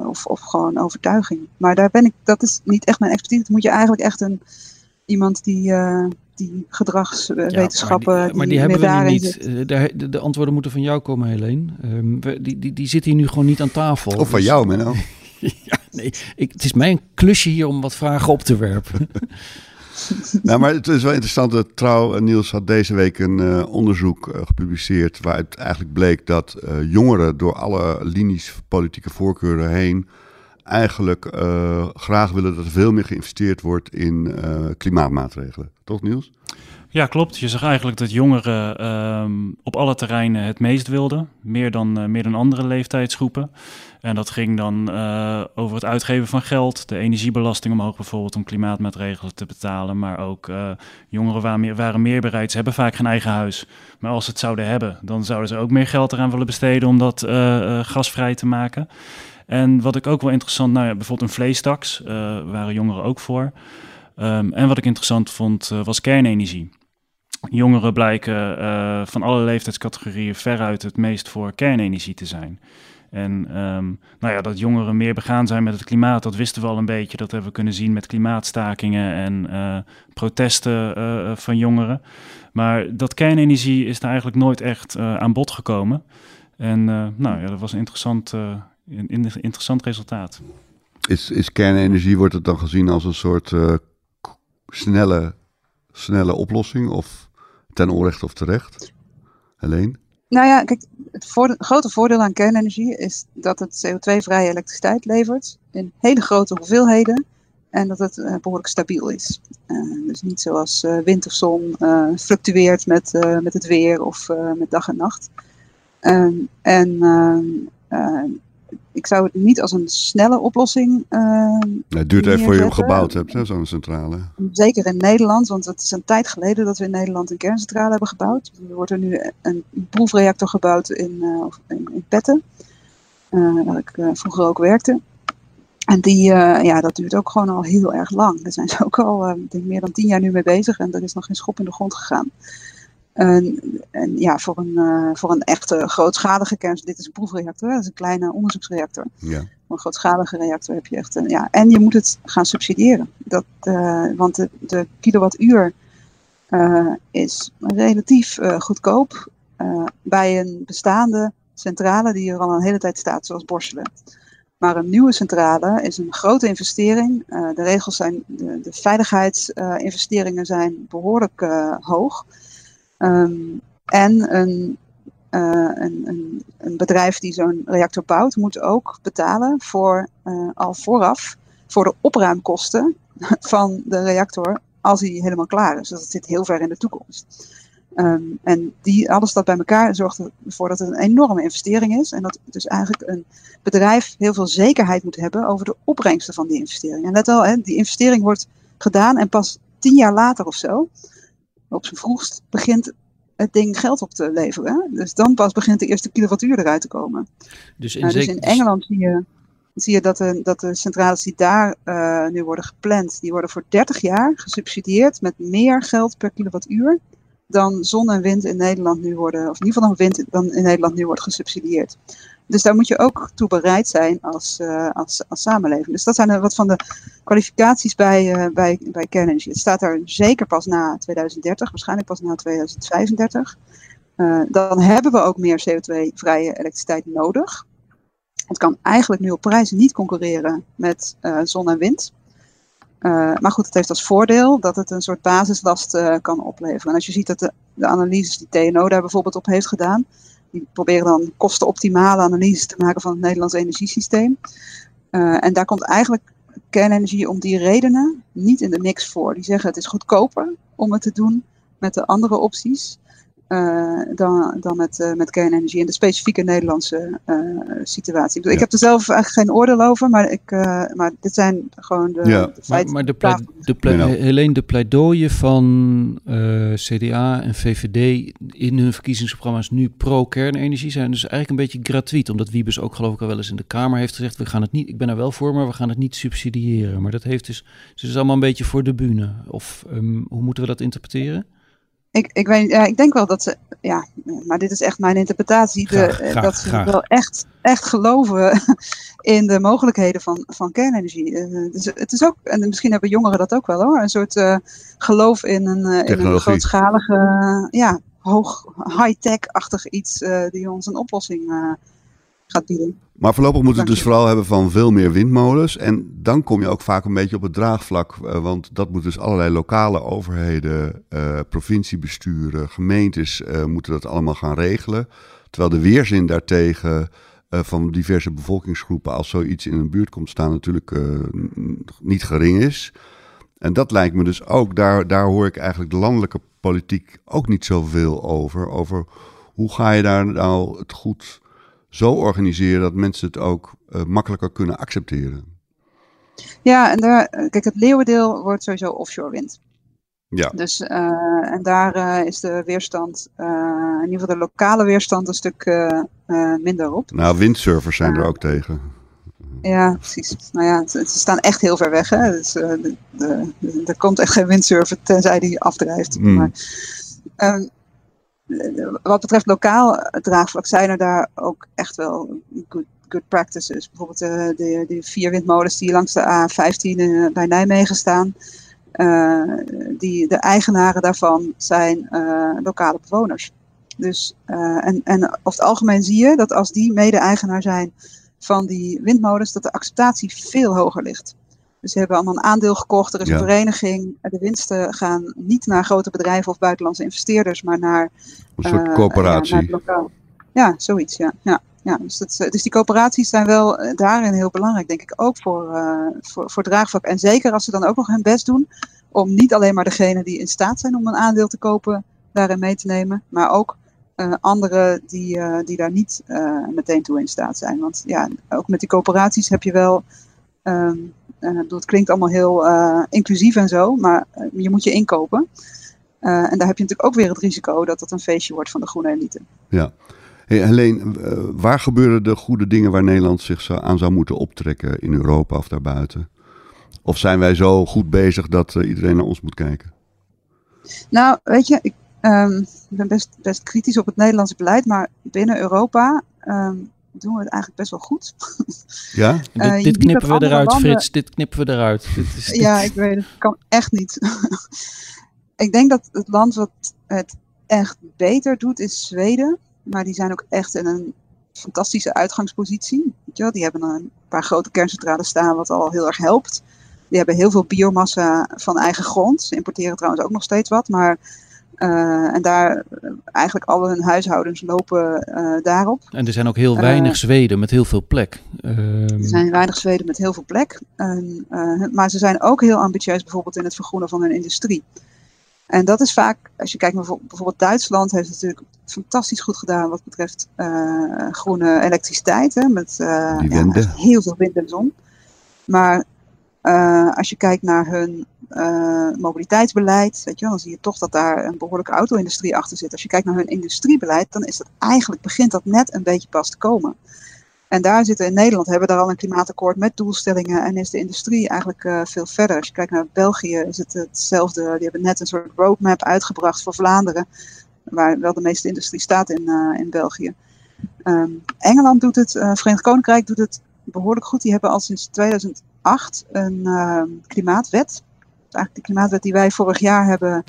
[SPEAKER 4] of, of gewoon overtuiging. Maar daar ben ik, dat is niet echt mijn expertise. Dat moet je eigenlijk echt een, iemand die, die gedragswetenschappen. Ja, maar
[SPEAKER 2] die, maar die hebben we nu niet. De, de, antwoorden moeten van jou komen, Helene. Um, we, die, die, die zitten hier nu gewoon niet aan tafel.
[SPEAKER 1] Of van dus... jou, Menno.
[SPEAKER 2] ja, nee, ik, het is mijn klusje hier om wat vragen op te werpen.
[SPEAKER 1] nou, maar het is wel interessant. Dat Trouw eh, Niels had deze week een uh, onderzoek uh, gepubliceerd. waaruit eigenlijk bleek dat uh, jongeren door alle linies politieke voorkeuren heen. Eigenlijk graag willen dat er veel meer geïnvesteerd wordt in klimaatmaatregelen. Toch, Niels?
[SPEAKER 3] Ja, klopt. Je zag eigenlijk dat jongeren um, op alle terreinen het meest wilden. Meer dan, uh, meer dan andere leeftijdsgroepen. En dat ging dan over het uitgeven van geld, de energiebelasting omhoog bijvoorbeeld om klimaatmaatregelen te betalen. Maar ook jongeren waren meer, waren meer bereid. Ze hebben vaak geen eigen huis. Maar als ze het zouden hebben, dan zouden ze ook meer geld eraan willen besteden om dat gasvrij te maken. En wat ik ook wel interessant, nou ja, bijvoorbeeld een vleestaks, waren jongeren ook voor. Um, en wat ik interessant vond, was kernenergie. Jongeren blijken uh, van alle leeftijdscategorieën veruit het meest voor kernenergie te zijn. En um, nou ja, dat jongeren meer begaan zijn met het klimaat, dat wisten we al een beetje. Dat hebben we kunnen zien met klimaatstakingen en uh, protesten uh, van jongeren. Maar dat kernenergie is daar eigenlijk nooit echt aan bod gekomen. En nou ja, dat was een interessant, een interessant resultaat.
[SPEAKER 1] Is, is kernenergie, wordt het dan gezien als een soort snelle, snelle oplossing? Of ten onrechte of terecht? Alleen?
[SPEAKER 4] Nou ja, kijk, het grote voordeel aan kernenergie is dat het CO2-vrije elektriciteit levert in hele grote hoeveelheden en dat het uh, behoorlijk stabiel is. Uh, dus niet zoals uh, wind of zon fluctueert met, met het weer of met dag en nacht. Ehm, en ehm, ik zou het niet als een snelle oplossing. Uh,
[SPEAKER 1] het duurt even voor je hem gebouwd hebt, zo'n centrale.
[SPEAKER 4] Zeker in Nederland, want het is een tijd geleden dat we in Nederland een kerncentrale hebben gebouwd. Er wordt er nu een proefreactor gebouwd in, uh, in, in, Petten, uh, waar ik vroeger ook werkte. En die, ja, dat duurt ook gewoon al heel erg lang. Daar zijn ze ook al denk meer dan tien jaar nu mee bezig en er is nog geen schop in de grond gegaan. En, en, ja, voor een, uh, voor een echte grootschalige kern, dit is een proefreactor, dat is een kleine onderzoeksreactor.
[SPEAKER 1] Ja.
[SPEAKER 4] Voor een grootschalige reactor heb je echt, een, ja, en je moet het gaan subsidiëren. Dat, uh, want de, de kilowattuur uh, is relatief goedkoop bij een bestaande centrale die er al een hele tijd staat, zoals Borselen. Maar een nieuwe centrale is een grote investering. de regels zijn, de, de veiligheidsinvesteringen zijn behoorlijk hoog. Um, en een, uh, een, een, een, bedrijf die zo'n reactor bouwt, moet ook betalen voor uh, al vooraf voor de opruimkosten van de reactor als hij helemaal klaar is. Dus dat zit heel ver in de toekomst. Um, en die, alles dat bij elkaar zorgt ervoor dat het een enorme investering is. En dat dus eigenlijk een bedrijf heel veel zekerheid moet hebben over de opbrengsten van die investering. En let wel, hè, die investering wordt gedaan en pas tien jaar later of zo op zijn vroegst begint het ding geld op te leveren. Dus dan pas begint de eerste kilowattuur eruit te komen. Dus in, uh, dus in Engeland zie je, zie je dat, de, dat de centrales die daar uh, nu worden gepland, die worden voor 30 jaar gesubsidieerd met meer geld per kilowattuur dan zon en wind in Nederland nu worden, of in ieder geval dan wind dan in Nederland nu wordt gesubsidieerd. Dus daar moet je ook toe bereid zijn als, als, als samenleving. Dus dat zijn wat van de kwalificaties bij, bij, bij kernenergie. Het staat er zeker pas na 2030, waarschijnlijk pas na 2035. dan hebben we ook meer CO2-vrije elektriciteit nodig. Het kan eigenlijk nu op prijzen niet concurreren met zon en wind. Uh, maar goed, het heeft als voordeel dat het een soort basislast uh, kan opleveren. En als je ziet dat de, de, analyses die TNO daar bijvoorbeeld op heeft gedaan, die proberen dan kostenoptimale analyses te maken van het Nederlands energiesysteem. Uh, en daar komt eigenlijk kernenergie om die redenen niet in de mix voor. Die zeggen het is goedkoper om het te doen met de andere opties. Uh, dan, dan met, uh, met kernenergie in de specifieke Nederlandse uh, situatie. Ik, ja. ik heb er zelf eigenlijk geen oordeel over, maar, ik, maar dit zijn gewoon de,
[SPEAKER 2] ja.
[SPEAKER 4] de feiten.
[SPEAKER 2] Maar, maar de, de de pleidooien van CDA en VVD in hun verkiezingsprogramma's nu pro-kernenergie zijn dus eigenlijk een beetje gratuit. Omdat Wiebes ook geloof ik al wel eens in de Kamer heeft gezegd, we gaan het niet, ik ben er wel voor, maar we gaan het niet subsidiëren. Maar dat heeft dus, dus het is allemaal een beetje voor de bühne. Of um, hoe moeten we dat interpreteren?
[SPEAKER 4] Ik, ik, weet, ja, ik denk wel dat ze, ja, maar dit is echt mijn interpretatie, de,
[SPEAKER 2] graag, graag,
[SPEAKER 4] dat ze
[SPEAKER 2] graag.
[SPEAKER 4] wel echt, echt geloven in de mogelijkheden van, van kernenergie. Dus het is ook, en misschien hebben jongeren dat ook wel hoor, een soort uh, geloof in een, uh, in een grootschalige, ja, hoog, high-tech-achtig iets die ons een oplossing gaat bieden.
[SPEAKER 1] Maar voorlopig moeten we het dus vooral hebben van veel meer windmolens. En dan kom je ook vaak een beetje op het draagvlak. Want dat moeten dus allerlei lokale overheden, uh, provinciebesturen, gemeentes uh, moeten dat allemaal gaan regelen. Terwijl de weerzin daartegen uh, van diverse bevolkingsgroepen, als zoiets in een buurt komt staan, natuurlijk niet gering is. En dat lijkt me dus ook, daar, daar hoor ik eigenlijk de landelijke politiek ook niet zoveel over. Over hoe ga je daar nou het goed zo organiseren dat mensen het ook uh, makkelijker kunnen accepteren.
[SPEAKER 4] Ja, en daar, kijk, het leeuwendeel wordt sowieso offshore wind.
[SPEAKER 1] Ja.
[SPEAKER 4] Dus, uh, en daar uh, is de weerstand, in ieder geval de lokale weerstand, een stuk minder op.
[SPEAKER 1] Nou, windsurfers zijn er ook tegen.
[SPEAKER 4] Ja, precies. Nou ja, ze, ze staan echt heel ver weg. Hè? Dus, de, de, de, er komt echt geen windsurfer tenzij die afdrijft.
[SPEAKER 1] Mm.
[SPEAKER 4] Maar, um, wat betreft lokaal draagvlak zijn er daar ook echt wel good, good practices. Bijvoorbeeld de, de, de, vier windmolens die langs de A15 bij Nijmegen staan. Uh, die, de eigenaren daarvan zijn lokale bewoners. Dus, en, en over het algemeen zie je dat als die mede-eigenaar zijn van die windmolens, dat de acceptatie veel hoger ligt. Dus ze hebben allemaal een aandeel gekocht. Er is
[SPEAKER 1] Ja.
[SPEAKER 4] een vereniging. De winsten gaan niet naar grote bedrijven of buitenlandse investeerders, maar naar,
[SPEAKER 1] Een soort
[SPEAKER 4] eh,
[SPEAKER 1] coöperatie.
[SPEAKER 4] ja, naar zoiets, ja. ja. Ja, dus, dat, dus die coöperaties zijn wel eh, daarin heel belangrijk, denk ik, ook voor, uh, voor, voor draagvlak. En zeker als ze dan ook nog hun best doen om niet alleen maar degene die in staat zijn om een aandeel te kopen, daarin mee te nemen, maar ook uh, anderen die, uh, die daar niet meteen toe in staat zijn. Want ja, ook met die coöperaties heb je wel. Um, uh, het klinkt allemaal heel uh, inclusief en zo, maar uh, je moet je inkopen. en daar heb je natuurlijk ook weer het risico dat het een feestje wordt van de groene elite.
[SPEAKER 1] Ja. Hey, Helene, waar gebeuren de goede dingen waar Nederland zich aan zou moeten optrekken in Europa of daarbuiten? Of zijn wij zo goed bezig dat iedereen naar ons moet kijken?
[SPEAKER 4] Nou, weet je, ik um, ben best, best kritisch op het Nederlandse beleid, maar binnen Europa um, doen we het eigenlijk best wel goed.
[SPEAKER 1] Ja?
[SPEAKER 2] Uh, dit, dit knippen we eruit, landen... Frits. Dit knippen we eruit. Dit is, dit...
[SPEAKER 4] Ja, ik weet het. kan echt niet. ik denk dat het land wat het echt beter doet is Zweden. Maar die zijn ook echt in een fantastische uitgangspositie. Weet je wel? Die hebben een paar grote kerncentrales staan wat al heel erg helpt. Die hebben heel veel biomassa van eigen grond. Ze importeren trouwens ook nog steeds wat. Maar uh, en daar eigenlijk alle hun huishoudens lopen uh, daarop.
[SPEAKER 2] En er zijn ook heel weinig uh, Zweden met heel veel plek.
[SPEAKER 4] er zijn weinig Zweden met heel veel plek. En, maar ze zijn ook heel ambitieus bijvoorbeeld in het vergroenen van hun industrie. En dat is vaak, als je kijkt naar bijvoorbeeld Duitsland, heeft het natuurlijk fantastisch goed gedaan wat betreft groene elektriciteit. Hè, met ja, heel veel wind en zon. Maar uh, als je kijkt naar hun uh, mobiliteitsbeleid, weet je dan zie je toch dat daar een behoorlijke auto-industrie achter zit. Als je kijkt naar hun industriebeleid, dan is dat eigenlijk, begint dat net een beetje pas te komen. En daar zitten in Nederland, hebben we daar al een klimaatakkoord met doelstellingen en is de industrie eigenlijk uh, veel verder. Als je kijkt naar België is het hetzelfde. Die hebben net een soort roadmap uitgebracht voor Vlaanderen, waar wel de meeste industrie staat in, in België. Ehm, Engeland doet het, Verenigd Koninkrijk doet het behoorlijk goed. Die hebben al sinds 2008 een ehm, klimaatwet. Eigenlijk de klimaatwet die wij vorig jaar hebben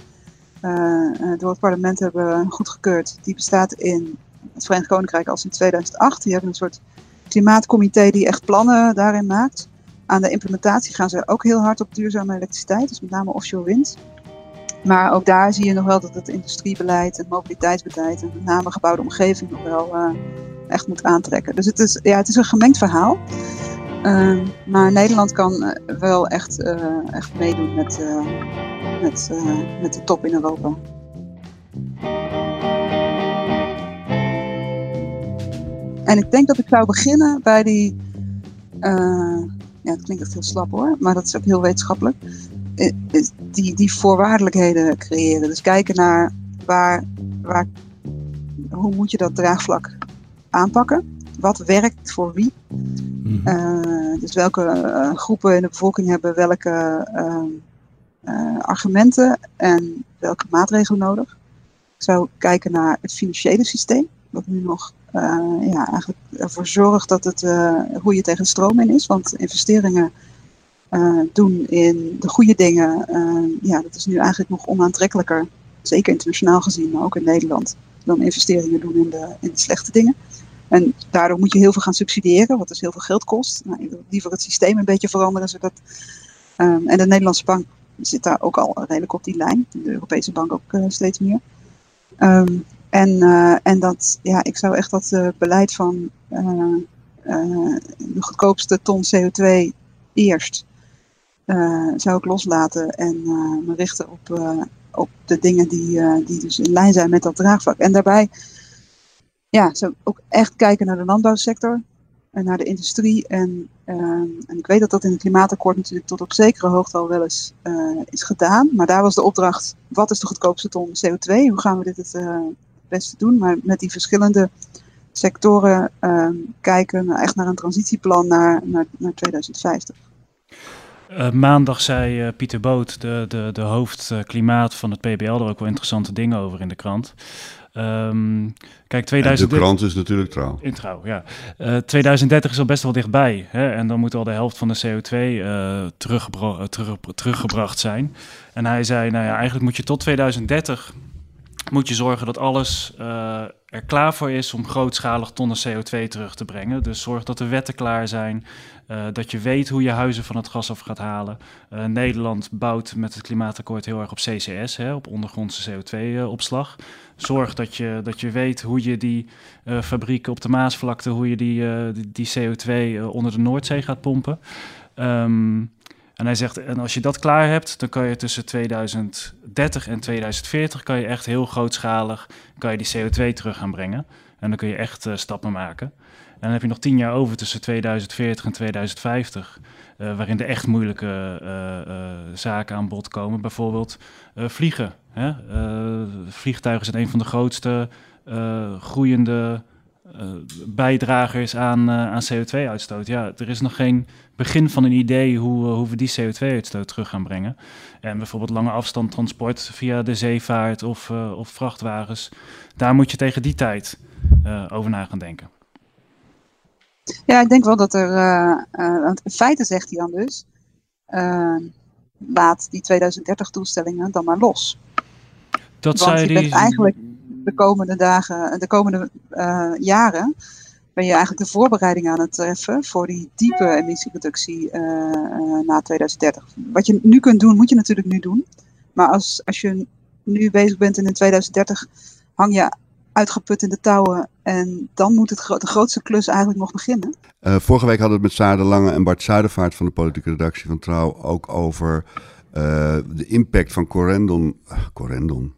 [SPEAKER 4] door het parlement hebben goedgekeurd. Die bestaat in het Verenigd Koninkrijk al sinds 2008. Die hebben een soort klimaatcomité die echt plannen daarin maakt. Aan de implementatie gaan ze ook heel hard op duurzame elektriciteit, dus met name offshore wind. Maar ook daar zie je nog wel dat het industriebeleid, het mobiliteitsbeleid en met name gebouwde omgeving nog wel uh, echt moet aantrekken. Dus het is, ja, het is een gemengd verhaal. Uh, maar Nederland kan eh, wel echt, uh, echt meedoen met, met, met de top in Europa. En ik denk dat ik zou beginnen bij die. Ja, het klinkt echt heel slap hoor, maar dat is ook heel wetenschappelijk. Die, die voorwaardelijkheden creëren. Dus kijken naar waar, waar, hoe moet je dat draagvlak aanpakken? Wat werkt voor wie? Uh, dus welke uh, groepen in de bevolking hebben welke uh, argumenten en welke maatregelen nodig? Ik zou kijken naar het financiële systeem, wat nu nog ja, eigenlijk ervoor zorgt dat het, hoe je tegen stroom in is. Want investeringen doen in de goede dingen, ja, dat is nu eigenlijk nog onaantrekkelijker. Zeker internationaal gezien, maar ook in Nederland. Dan investeringen doen in de, in de slechte dingen. En daardoor moet je heel veel gaan subsidiëren, wat dus heel veel geld kost. Nou, liever het systeem een beetje veranderen. Zodat, um, en de Nederlandse bank zit daar ook al redelijk op die lijn. De Europese bank ook steeds meer. Um, en, uh, en dat, ja, ik zou echt dat uh, beleid van de goedkoopste ton CO2 eerst zou ik loslaten en me richten op, op de dingen die, die dus in lijn zijn met dat draagvlak. En daarbij ja, ik ook echt kijken naar de landbouwsector en naar de industrie. En, en ik weet dat dat in het klimaatakkoord natuurlijk tot op zekere hoogte al wel eens is gedaan. Maar daar was de opdracht, wat is de goedkoopste ton CO2? Hoe gaan we dit het beste doen. Maar met die verschillende sectoren uh, kijken echt naar een transitieplan naar, naar, naar 2050. Uh,
[SPEAKER 3] eh, maandag zei Pieter Boot, de, de, de hoofd uh, klimaat van het PBL, er ook wel interessante dingen over in de krant. Um, kijk, 2000...
[SPEAKER 1] de krant is natuurlijk trouw.
[SPEAKER 3] In trouw, ja. 2030 is al best wel dichtbij. Hè? En dan moet al de helft van de CO2 teruggebra terug, teruggebracht zijn. En hij zei, nou ja, eigenlijk moet je tot 2030 moet je zorgen dat alles uh, er klaar voor is om grootschalig tonnen CO2 terug te brengen. Dus zorg dat de wetten klaar zijn, uh, dat je weet hoe je huizen van het gas af gaat halen. Uh, Nederland bouwt met het klimaatakkoord heel erg op CCS, hè, op ondergrondse CO2-opslag. Zorg dat je, dat je weet hoe je die fabrieken op de Maasvlakte, hoe je die, die, die, CO2 onder de Noordzee gaat pompen. Um, en hij zegt, en als je dat klaar hebt, dan kan je tussen 2030 en 2040 kan je echt heel grootschalig kan je die CO2 terug gaan brengen. En dan kun je echt uh, stappen maken. En dan heb je nog tien jaar over tussen 2040 en 2050, uh, waarin de echt moeilijke uh, zaken aan bod komen. Bijvoorbeeld vliegen. Hè? vliegtuigen zijn een van de grootste groeiende bijdragers aan, aan CO2-uitstoot. Ja, er is nog geen begin van een idee hoe, uh, hoe we die CO2-uitstoot terug gaan brengen. En bijvoorbeeld lange afstand transport via de zeevaart of, of vrachtwagens. Daar moet je tegen die tijd over na gaan denken.
[SPEAKER 4] Ja, ik denk wel dat er. want in feite zegt hij dan dus. laat die 2030-doelstellingen dan maar los.
[SPEAKER 3] Dat want zei
[SPEAKER 4] bent eigenlijk de komende dagen, de komende jaren ben je eigenlijk de voorbereiding aan het treffen voor die diepe emissiereductie uh, uh, na 2030. Wat je nu kunt doen, moet je natuurlijk nu doen. Maar als, als je nu bezig bent en in 2030 hang je uitgeput in de touwen en dan moet het de grootste klus eigenlijk nog beginnen.
[SPEAKER 1] Uh, vorige week hadden we het met Saar de Lange en Bart Zuidervaart van de politieke redactie van Trouw ook over de impact van Corendon. Corendon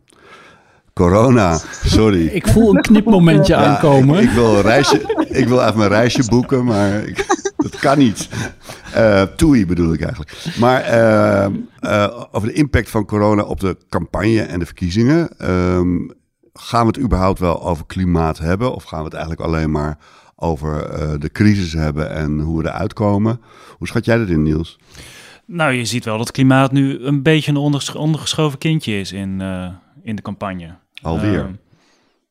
[SPEAKER 1] Corona, sorry.
[SPEAKER 2] Ik voel een knipmomentje aankomen.
[SPEAKER 1] Ik, wil een reisje, ik wil even mijn reisje boeken, maar ik, dat kan niet. Uh, toei bedoel ik eigenlijk. Maar uh, uh, over de impact van corona op de campagne en de verkiezingen. Ehm, gaan we het überhaupt wel over klimaat hebben? Of gaan we het eigenlijk alleen maar over de crisis hebben en hoe we eruit komen? Hoe schat jij dat in, Niels?
[SPEAKER 3] Nou, je ziet wel dat klimaat nu een beetje een ondergeschoven kindje is in, in de campagne.
[SPEAKER 1] Alweer? Uh,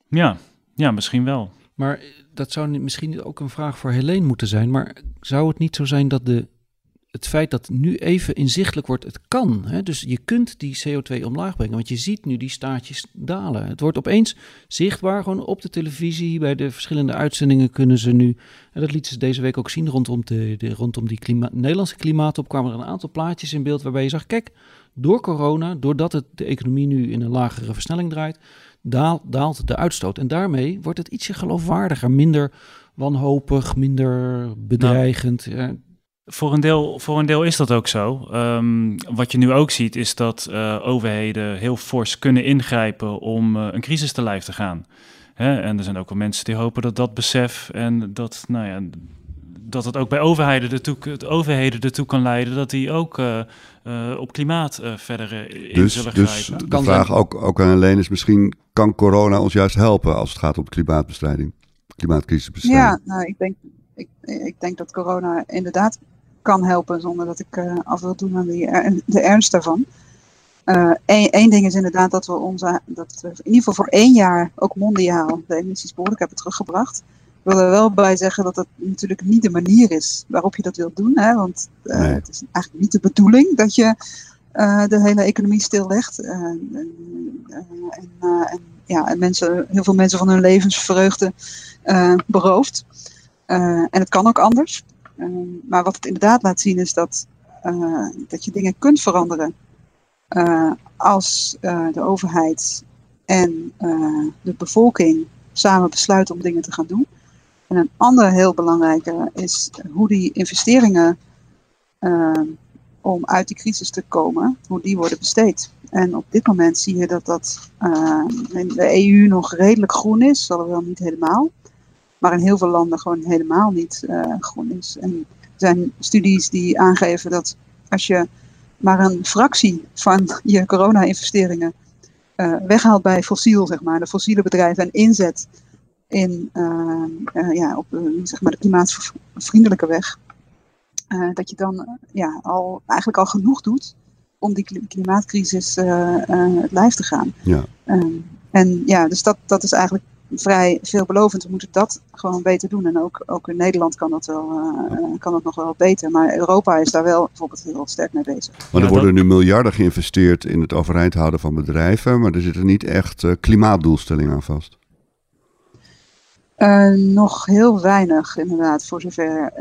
[SPEAKER 3] ja, ja, misschien wel.
[SPEAKER 2] Maar dat zou misschien ook een vraag voor Helene moeten zijn. Maar zou het niet zo zijn dat de het feit dat nu even inzichtelijk wordt, het kan. Hè? Dus je kunt die CO2 omlaag brengen, want je ziet nu die staartjes dalen. Het wordt opeens zichtbaar, gewoon op de televisie, bij de verschillende uitzendingen kunnen ze nu, en dat lieten ze deze week ook zien rondom, de, de rondom die klima Nederlandse klimaatop, kwamen er een aantal plaatjes in beeld waarbij je zag, kijk, door corona, doordat het, de economie nu in een lagere versnelling draait, daalt, daalt de uitstoot. En daarmee wordt het ietsje geloofwaardiger, minder wanhopig, minder bedreigend.
[SPEAKER 3] voor een, deel, voor een deel is dat ook zo. Ehm, wat je nu ook ziet is dat uh, overheden heel fors kunnen ingrijpen om uh, een crisis te lijf te gaan. En er zijn ook wel mensen die hopen dat dat besef en dat, nou ja, dat het ook bij overheden ertoe, het overheden ertoe kan leiden dat die ook uh, op klimaat verder in
[SPEAKER 1] dus,
[SPEAKER 3] zullen
[SPEAKER 1] dus
[SPEAKER 3] grijpen.
[SPEAKER 1] De vraag ook, ook aan Helene is misschien, kan corona ons juist helpen als het gaat om klimaatbestrijding? Klimaatcrisisbestrijding?
[SPEAKER 4] Ja, nou, ik denk, ik, ik denk dat corona inderdaad kan helpen zonder dat ik uh, af wil doen aan die, de ernst daarvan. Eén uh, ding is inderdaad dat we, onze, dat we in ieder geval voor één jaar ook mondiaal de emissies behoorlijk hebben teruggebracht. Ik wil er wel bij zeggen dat het natuurlijk niet de manier is waarop je dat wilt doen. Hè? Want uh, nee. het is eigenlijk niet de bedoeling dat je de hele economie stillegt. en, en, ja, en mensen, heel veel mensen van hun levensvreugde berooft. en het kan ook anders. Maar wat het inderdaad laat zien is dat, dat je dingen kunt veranderen als de overheid en de bevolking samen besluiten om dingen te gaan doen. En een andere heel belangrijke is hoe die investeringen om uit die crisis te komen, hoe die worden besteed. En op dit moment zie je dat dat in de EU nog redelijk groen is, alhoewel niet helemaal maar in heel veel landen gewoon helemaal niet uh, groen is. En er zijn studies die aangeven dat als je maar een fractie van je corona-investeringen uh, weghaalt bij fossiel, zeg maar, de fossiele bedrijven en inzet in, uh, ja, op zeg maar de klimaatvriendelijke weg, dat je dan ja, al, eigenlijk al genoeg doet om die klimaatcrisis het lijf te gaan.
[SPEAKER 1] Ja.
[SPEAKER 4] en ja, dus dat, dat is eigenlijk vrij veelbelovend. We moeten dat gewoon beter doen. En ook, ook in Nederland kan dat, wel, uh, kan dat nog wel beter. Maar Europa is daar wel bijvoorbeeld heel sterk mee bezig.
[SPEAKER 1] Maar er ja, worden nu miljarden geïnvesteerd in het overeind houden van bedrijven. Maar er zitten niet echt uh, klimaatdoelstellingen aan vast.
[SPEAKER 4] Uh, nog heel weinig, inderdaad, voor zover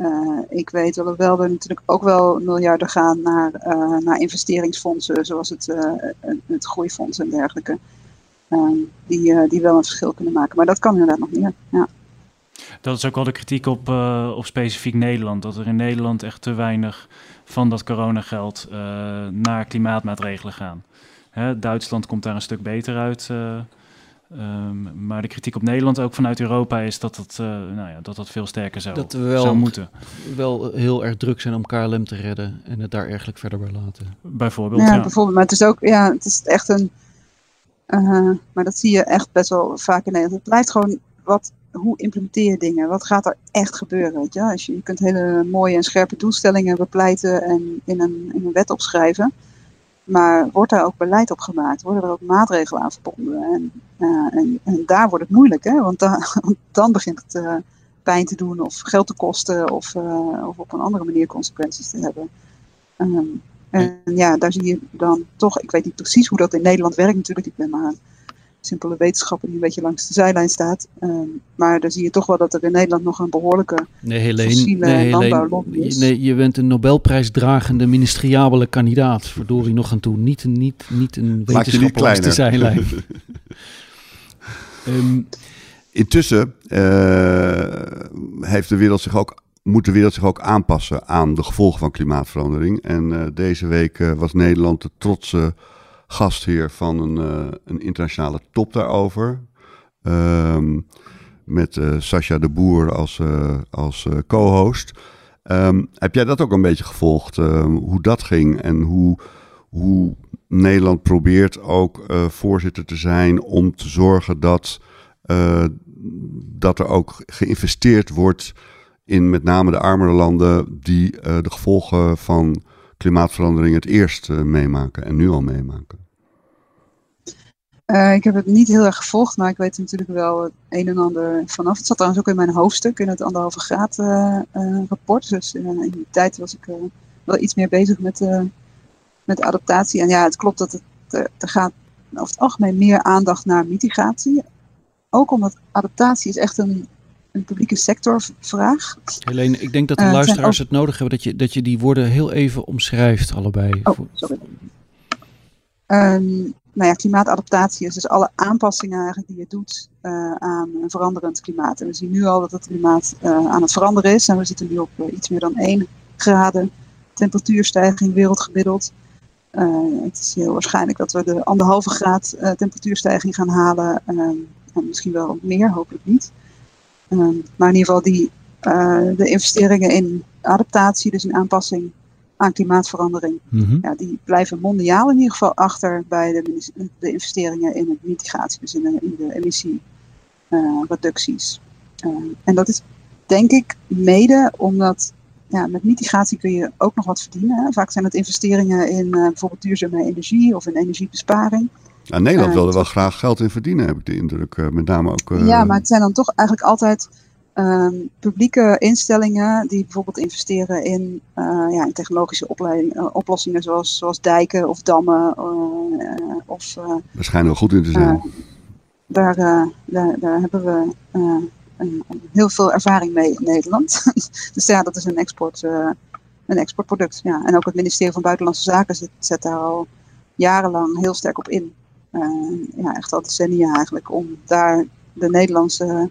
[SPEAKER 4] ik weet. Alhoewel er natuurlijk ook wel miljarden gaan naar, naar investeringsfondsen, zoals het, het Groeifonds en dergelijke. Um, die, die wel een verschil kunnen maken. Maar dat kan inderdaad nog meer. Ja.
[SPEAKER 3] Dat is ook wel de kritiek op, op specifiek Nederland. Dat er in Nederland echt te weinig van dat coronageld naar klimaatmaatregelen gaan. Hè, Duitsland komt daar een stuk beter uit. Um, maar de kritiek op Nederland ook vanuit Europa is dat dat, nou ja, dat, dat veel sterker zou,
[SPEAKER 2] dat we wel,
[SPEAKER 3] zou moeten.
[SPEAKER 2] wel heel erg druk zijn om KLM te redden en het daar eigenlijk verder bij laten.
[SPEAKER 3] Bijvoorbeeld,
[SPEAKER 4] ja.
[SPEAKER 3] ja.
[SPEAKER 4] bijvoorbeeld. Maar het is ook ja, het is echt een uh, maar dat zie je echt best wel vaak in Nederland. Het blijft gewoon, wat, hoe implementeer je dingen? Wat gaat er echt gebeuren? Weet je? Als je, je kunt hele mooie en scherpe doelstellingen bepleiten en in een, in een wet opschrijven. Maar wordt daar ook beleid op gemaakt? Worden er ook maatregelen aan verbonden? En, uh, en, en, daar wordt het moeilijk, hè? Want, da dan begint het uh, pijn te doen of geld te kosten of, of op een andere manier consequenties te hebben. Um, en ja, daar zie je dan toch, ik weet niet precies hoe dat in Nederland werkt natuurlijk, ik ben maar een simpele wetenschapper die een beetje langs de zijlijn staat. Um, maar daar zie je toch wel dat er in Nederland nog een behoorlijke
[SPEAKER 2] nee, Helene,
[SPEAKER 4] fossiele
[SPEAKER 2] nee,
[SPEAKER 4] landbouwlobby is.
[SPEAKER 2] Nee, je bent een Nobelprijsdragende ministeriabele kandidaat, verdorie nog aan toe. Niet, niet, niet een wetenschapper langs de zijlijn.
[SPEAKER 1] um, Intussen uh, heeft de wereld zich ook moet de wereld zich ook aanpassen aan de gevolgen van klimaatverandering. En uh, deze week uh, was Nederland de trotse gastheer van een, uh, een internationale top daarover. Um, met Sascha de Boer als, als co-host. Um, heb jij dat ook een beetje gevolgd? hoe dat ging en hoe, hoe Nederland probeert ook voorzitter te zijn om te zorgen dat, dat er ook geïnvesteerd wordt in met name de armere landen die uh, de gevolgen van klimaatverandering het eerst uh, meemaken en nu al meemaken?
[SPEAKER 4] Uh, ik heb het niet heel erg gevolgd, maar ik weet natuurlijk wel het een en ander vanaf. Het zat trouwens ook in mijn hoofdstuk, in het anderhalve graad uh, rapport. Dus in die tijd was ik wel iets meer bezig met, met adaptatie. En ja, het klopt dat het er gaat over het algemeen meer aandacht naar mitigatie. Ook omdat adaptatie is echt een, een publieke sectorvraag.
[SPEAKER 2] Helene, ik denk dat de luisteraars het nodig hebben dat je, dat je die woorden heel even omschrijft, allebei.
[SPEAKER 4] Oh, sorry. Um, nou ja, klimaatadaptatie is dus alle aanpassingen eigenlijk die je doet uh, aan een veranderend klimaat. En we zien nu al dat het klimaat uh, aan het veranderen is. En we zitten nu op uh, iets meer dan 1 graden temperatuurstijging wereldgemiddeld. het is heel waarschijnlijk dat we de anderhalve graad temperatuurstijging gaan halen. en misschien wel meer, hopelijk niet. Maar in ieder geval die, de investeringen in adaptatie, dus in aanpassing, aan klimaatverandering. Mhm. ja, die blijven mondiaal in ieder geval achter bij de, de investeringen in de mitigatie, dus in de, in de emissiereducties. Uh, en dat is denk ik mede omdat ja, met mitigatie kun je ook nog wat verdienen. Hè. Vaak zijn het investeringen in uh, bijvoorbeeld duurzame energie of in energiebesparing.
[SPEAKER 1] Ja, Nederland wil er wel graag geld in verdienen, heb ik de indruk. met name ook.
[SPEAKER 4] Ja, maar het zijn dan toch eigenlijk altijd Um, publieke instellingen die bijvoorbeeld investeren in, uh, ja, in technologische uh, oplossingen zoals, zoals dijken of dammen. Uh, of,
[SPEAKER 1] Daar schijnen we goed in te zijn.
[SPEAKER 4] daar, daar, daar hebben we een, heel veel ervaring mee in Nederland. dus ja, dat is een, export, een exportproduct. Ja. En ook het ministerie van Buitenlandse Zaken zet, zet daar al jarenlang heel sterk op in. Ja, echt al decennia eigenlijk, om daar de Nederlandse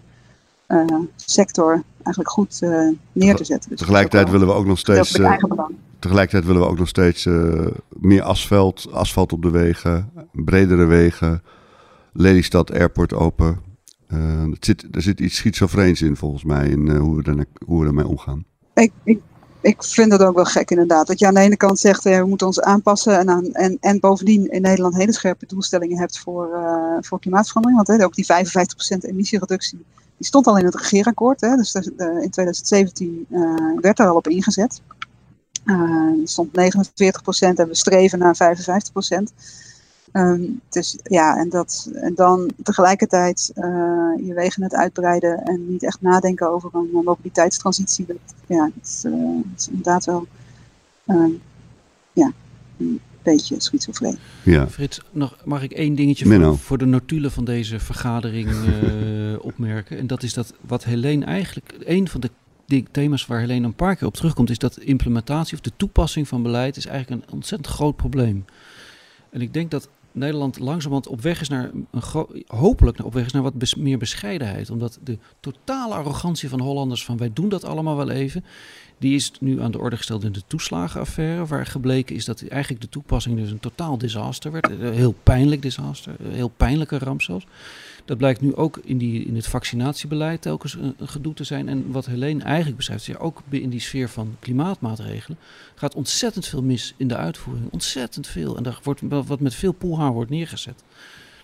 [SPEAKER 4] uh, sector eigenlijk goed uh, neer te zetten.
[SPEAKER 1] Dus tegelijkertijd willen we ook nog steeds. Uh, tegelijkertijd willen we ook nog steeds meer asfalt, asfalt op de wegen, bredere wegen, Lelystad Airport open. het zit, er zit iets schizofreens in volgens mij in hoe, we er, hoe we ermee omgaan.
[SPEAKER 4] Ik, ik, ik vind dat ook wel gek inderdaad. Dat je aan de ene kant zegt we moeten ons aanpassen en, en, en bovendien in Nederland hele scherpe doelstellingen hebt voor, voor klimaatverandering. Want hè, ook die 55% emissiereductie die stond al in het regeerakkoord. Hè, dus in 2017 uh, eh, werd er al op ingezet. Er stond 49 procent en we streven naar 55 procent. Um, dus ja, en, dat, en dan tegelijkertijd uh, je wegen het uitbreiden en niet echt nadenken over een mobiliteitstransitie. Dat, ja, dat is, uh, dat is inderdaad wel uh, ja, beetje schizofreen.
[SPEAKER 2] Ja. Frits, nog, mag ik één dingetje voor, voor, de notulen van deze vergadering uh, opmerken? En dat is dat wat Helene eigenlijk, een van de thema's waar Helene een paar keer op terugkomt, is dat implementatie of de toepassing van beleid is eigenlijk een ontzettend groot probleem. En ik denk dat Nederland langzamerhand op weg is naar een hopelijk op weg is naar wat meer bescheidenheid. Omdat de totale arrogantie van Hollanders van wij doen dat allemaal wel even, die is nu aan de orde gesteld in de toeslagenaffaire, waar gebleken is dat eigenlijk de toepassing dus een totaal disaster werd. Een heel pijnlijk disaster, een heel pijnlijke ramp zelfs. Dat blijkt nu ook in, die, in het vaccinatiebeleid telkens een, gedoe te zijn. En wat Helene eigenlijk beschrijft, ja, ook in die sfeer van klimaatmaatregelen, gaat ontzettend veel mis in de uitvoering. Ontzettend veel. En daar wordt wat met veel poelhaar wordt neergezet.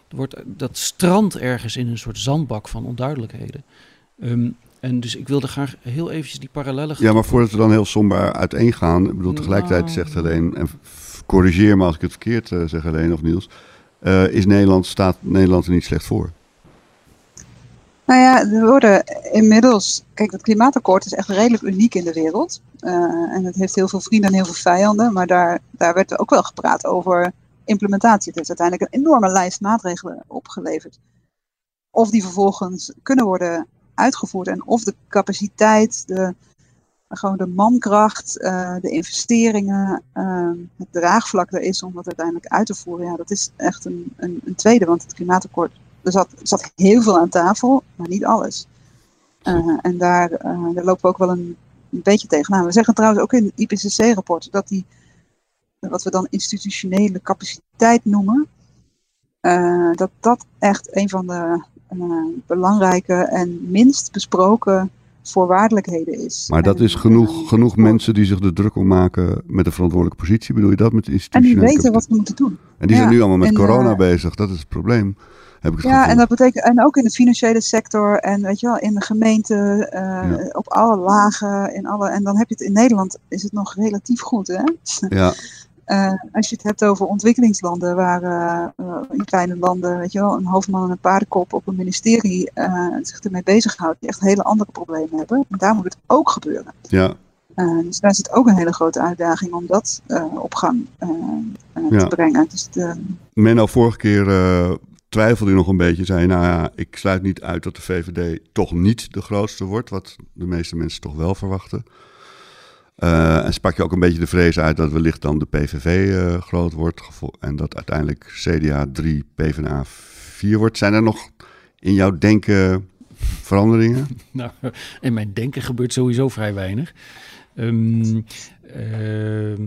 [SPEAKER 2] Er wordt, dat strand ergens in een soort zandbak van onduidelijkheden. Um, en dus ik wilde graag heel eventjes die parallellen...
[SPEAKER 1] Ja, maar voordat we dan heel somber uiteen gaan... Ik bedoel, tegelijkertijd nou. zegt Helene... En corrigeer me als ik het verkeerd uh, zeg, Helene of Niels... Uh, is Nederland, staat Nederland er niet slecht voor?
[SPEAKER 4] Nou ja, er worden inmiddels... Kijk, het klimaatakkoord is echt redelijk uniek in de wereld. Uh, en het heeft heel veel vrienden en heel veel vijanden. Maar daar, daar werd ook wel gepraat over implementatie. Het heeft uiteindelijk een enorme lijst maatregelen opgeleverd. Of die vervolgens kunnen worden uitgevoerd. En of de capaciteit, de, gewoon de mankracht, uh, de investeringen, uh, het draagvlak er is om dat uiteindelijk uit te voeren. Ja, dat is echt een, een, een tweede, want het klimaatakkoord, er zat, zat heel veel aan tafel, maar niet alles. Uh, en daar, daar lopen we ook wel een, een beetje tegenaan. We zeggen trouwens ook in het IPCC-rapport dat die, wat we dan institutionele capaciteit noemen, dat dat echt een van de belangrijke en minst besproken voorwaardelijkheden is.
[SPEAKER 1] Maar dat is genoeg, genoeg mensen die zich er druk om maken met een verantwoordelijke positie. Bedoel je dat met institutionele
[SPEAKER 4] En die weten wat we moeten doen.
[SPEAKER 1] En die zijn nu allemaal met corona bezig. Dat is het probleem. Heb ik het
[SPEAKER 4] ja, en dat betekent en ook in de financiële sector en weet je wel, in de gemeente, ja. op alle lagen, in alle. En dan heb je het in Nederland is het nog relatief goed, hè?
[SPEAKER 1] Ja.
[SPEAKER 4] Uh, als je het hebt over ontwikkelingslanden, waar uh, in kleine landen, weet je wel, een hoofdman en een paardenkop op een ministerie zich ermee bezighoudt, die echt hele andere problemen hebben. En daar moet het ook gebeuren.
[SPEAKER 1] Ja.
[SPEAKER 4] dus daar zit ook een hele grote uitdaging om dat op gang ja. te brengen. Dus de...
[SPEAKER 1] Menno, vorige keer twijfelde nog een beetje. Zei nou ja, ik sluit niet uit dat de VVD toch niet de grootste wordt, wat de meeste mensen toch wel verwachten. Uh, en sprak je ook een beetje de vrees uit dat wellicht dan de PVV eh, groot wordt. En dat uiteindelijk CDA 3, PvdA 4 wordt. Zijn er nog in jouw denken veranderingen?
[SPEAKER 2] Nou, in mijn denken gebeurt sowieso vrij weinig. Um, uh,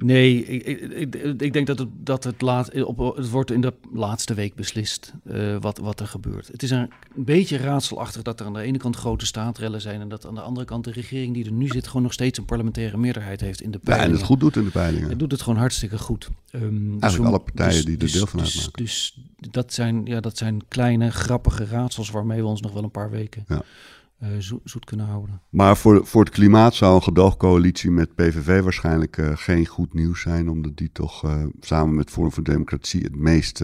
[SPEAKER 2] Nee, ik, ik, ik, denk dat het, dat het, laat, op, het wordt in de laatste week beslist uh, wat, wat er gebeurt. Het is een, beetje raadselachtig dat er aan de ene kant grote staatrellen zijn... en dat aan de andere kant de regering die er nu zit... gewoon nog steeds een parlementaire meerderheid heeft in de peilingen.
[SPEAKER 1] Ja, en het goed doet in de peilingen.
[SPEAKER 2] Het doet het gewoon hartstikke goed.
[SPEAKER 1] Um, Eigenlijk alle partijen dus, die er dus, deel van dus, uitmaken.
[SPEAKER 2] Dus, dus dat, zijn, ja, dat zijn kleine, grappige raadsels... waarmee we ons nog wel een paar weken... Ja uh, zoet kunnen houden.
[SPEAKER 1] Maar voor, voor het klimaat zou een gedoogcoalitie met PVV waarschijnlijk uh, geen goed nieuws zijn, omdat die toch uh, samen met Forum voor Democratie het meest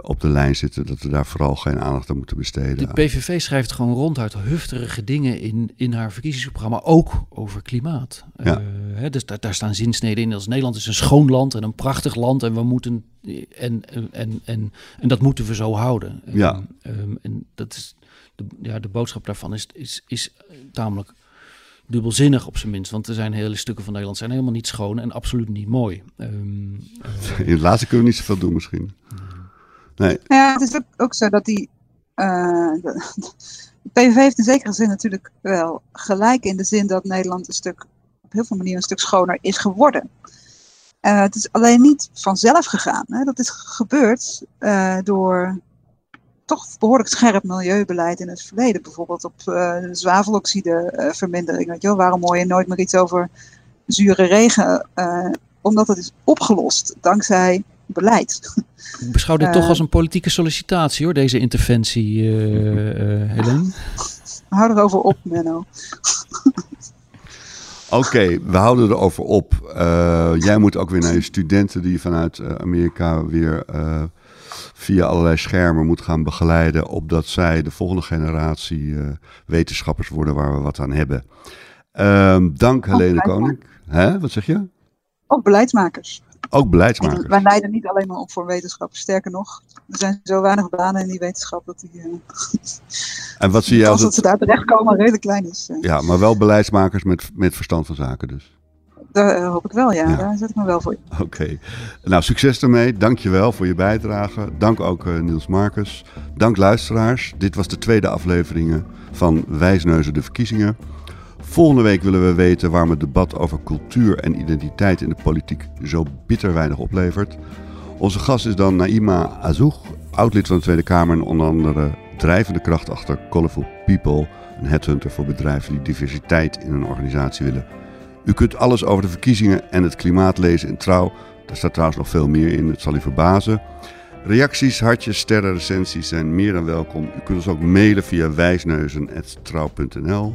[SPEAKER 1] op de lijn zitten. Dat we daar vooral geen aandacht aan moeten besteden.
[SPEAKER 2] De PVV schrijft gewoon ronduit hufterige dingen in, in haar verkiezingsprogramma, ook over klimaat. Ja. Hè, dus daar, daar staan zinsneden in als Nederland is een schoon land en een prachtig land en we moeten en, en, en, en, en dat moeten we zo houden.
[SPEAKER 1] Ja.
[SPEAKER 2] Um, en dat is de, ja, de boodschap daarvan is, is, is tamelijk dubbelzinnig op zijn minst. Want er zijn hele stukken van Nederland zijn helemaal niet schoon en absoluut niet mooi. Um,
[SPEAKER 1] uh, In het laatste kunnen we niet zoveel doen misschien. Nee.
[SPEAKER 4] Ja, het is ook, zo dat die... Uh, de, PVV heeft in zekere zin natuurlijk wel gelijk in de zin dat Nederland een stuk, op heel veel manieren een stuk schoner is geworden. Uh, het is alleen niet vanzelf gegaan. Hè. Dat is gebeurd uh, door toch behoorlijk scherp milieubeleid in het verleden. Bijvoorbeeld op uh, zwaveloxidevermindering. Uh, weet je wel? Waarom hoor je nooit meer iets over zure regen? Uh, omdat het is opgelost dankzij beleid.
[SPEAKER 2] Ik beschouw dit toch als een politieke sollicitatie hoor, deze interventie, Helen.
[SPEAKER 4] Hou erover op, Menno.
[SPEAKER 1] Oké, we houden erover op. jij moet ook weer naar je studenten die vanuit Amerika weer via allerlei schermen moet gaan begeleiden. Opdat zij de volgende generatie uh, wetenschappers worden waar we wat aan hebben. Uh, dank Helene Koning. Hè? Wat zeg je?
[SPEAKER 4] Ook beleidsmakers.
[SPEAKER 1] Ook beleidsmakers.
[SPEAKER 4] wij leiden niet alleen maar op voor wetenschap. Sterker nog, er zijn zo weinig banen in die wetenschap dat die. Uh,
[SPEAKER 1] en wat zie je
[SPEAKER 4] als dat ze daar terechtkomen redelijk klein is.
[SPEAKER 1] Ja, maar wel beleidsmakers met, met verstand van zaken dus.
[SPEAKER 4] Daar eh, hoop ik wel, ja. Daar zet ik me wel voor.
[SPEAKER 1] Oké. Nou, succes ermee. Dank je wel voor je bijdrage. Dank ook uh, Niels Marcus. Dank luisteraars. Dit was de tweede aflevering van Wijsneuzen de verkiezingen. Volgende week willen we weten waarom het debat over cultuur en identiteit in de politiek zo bitter weinig oplevert. Onze gast is dan Naima Azoug, oud-lid van de Tweede Kamer en onder andere drijvende kracht achter Colorful People, een headhunter voor bedrijven die diversiteit in een organisatie willen u kunt alles over de verkiezingen en het klimaat lezen in Trouw. Daar staat trouwens nog veel meer in, het zal u verbazen. Reacties, hartjes, sterren, recensies zijn meer dan welkom. U kunt ons ook mailen via wijsneuzen.trouw.nl.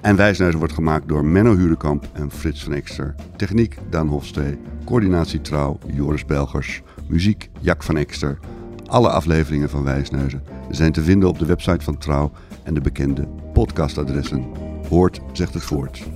[SPEAKER 1] En Wijsneuzen wordt gemaakt door Menno Hurekamp en Frits van Ekster. Techniek Dan Hofstee. Coördinatie Trouw Joris Belgers. Muziek Jack van Ekster. Alle afleveringen van Wijsneuzen zijn te vinden op de website van Trouw en de bekende podcastadressen. Hoort zegt het voort.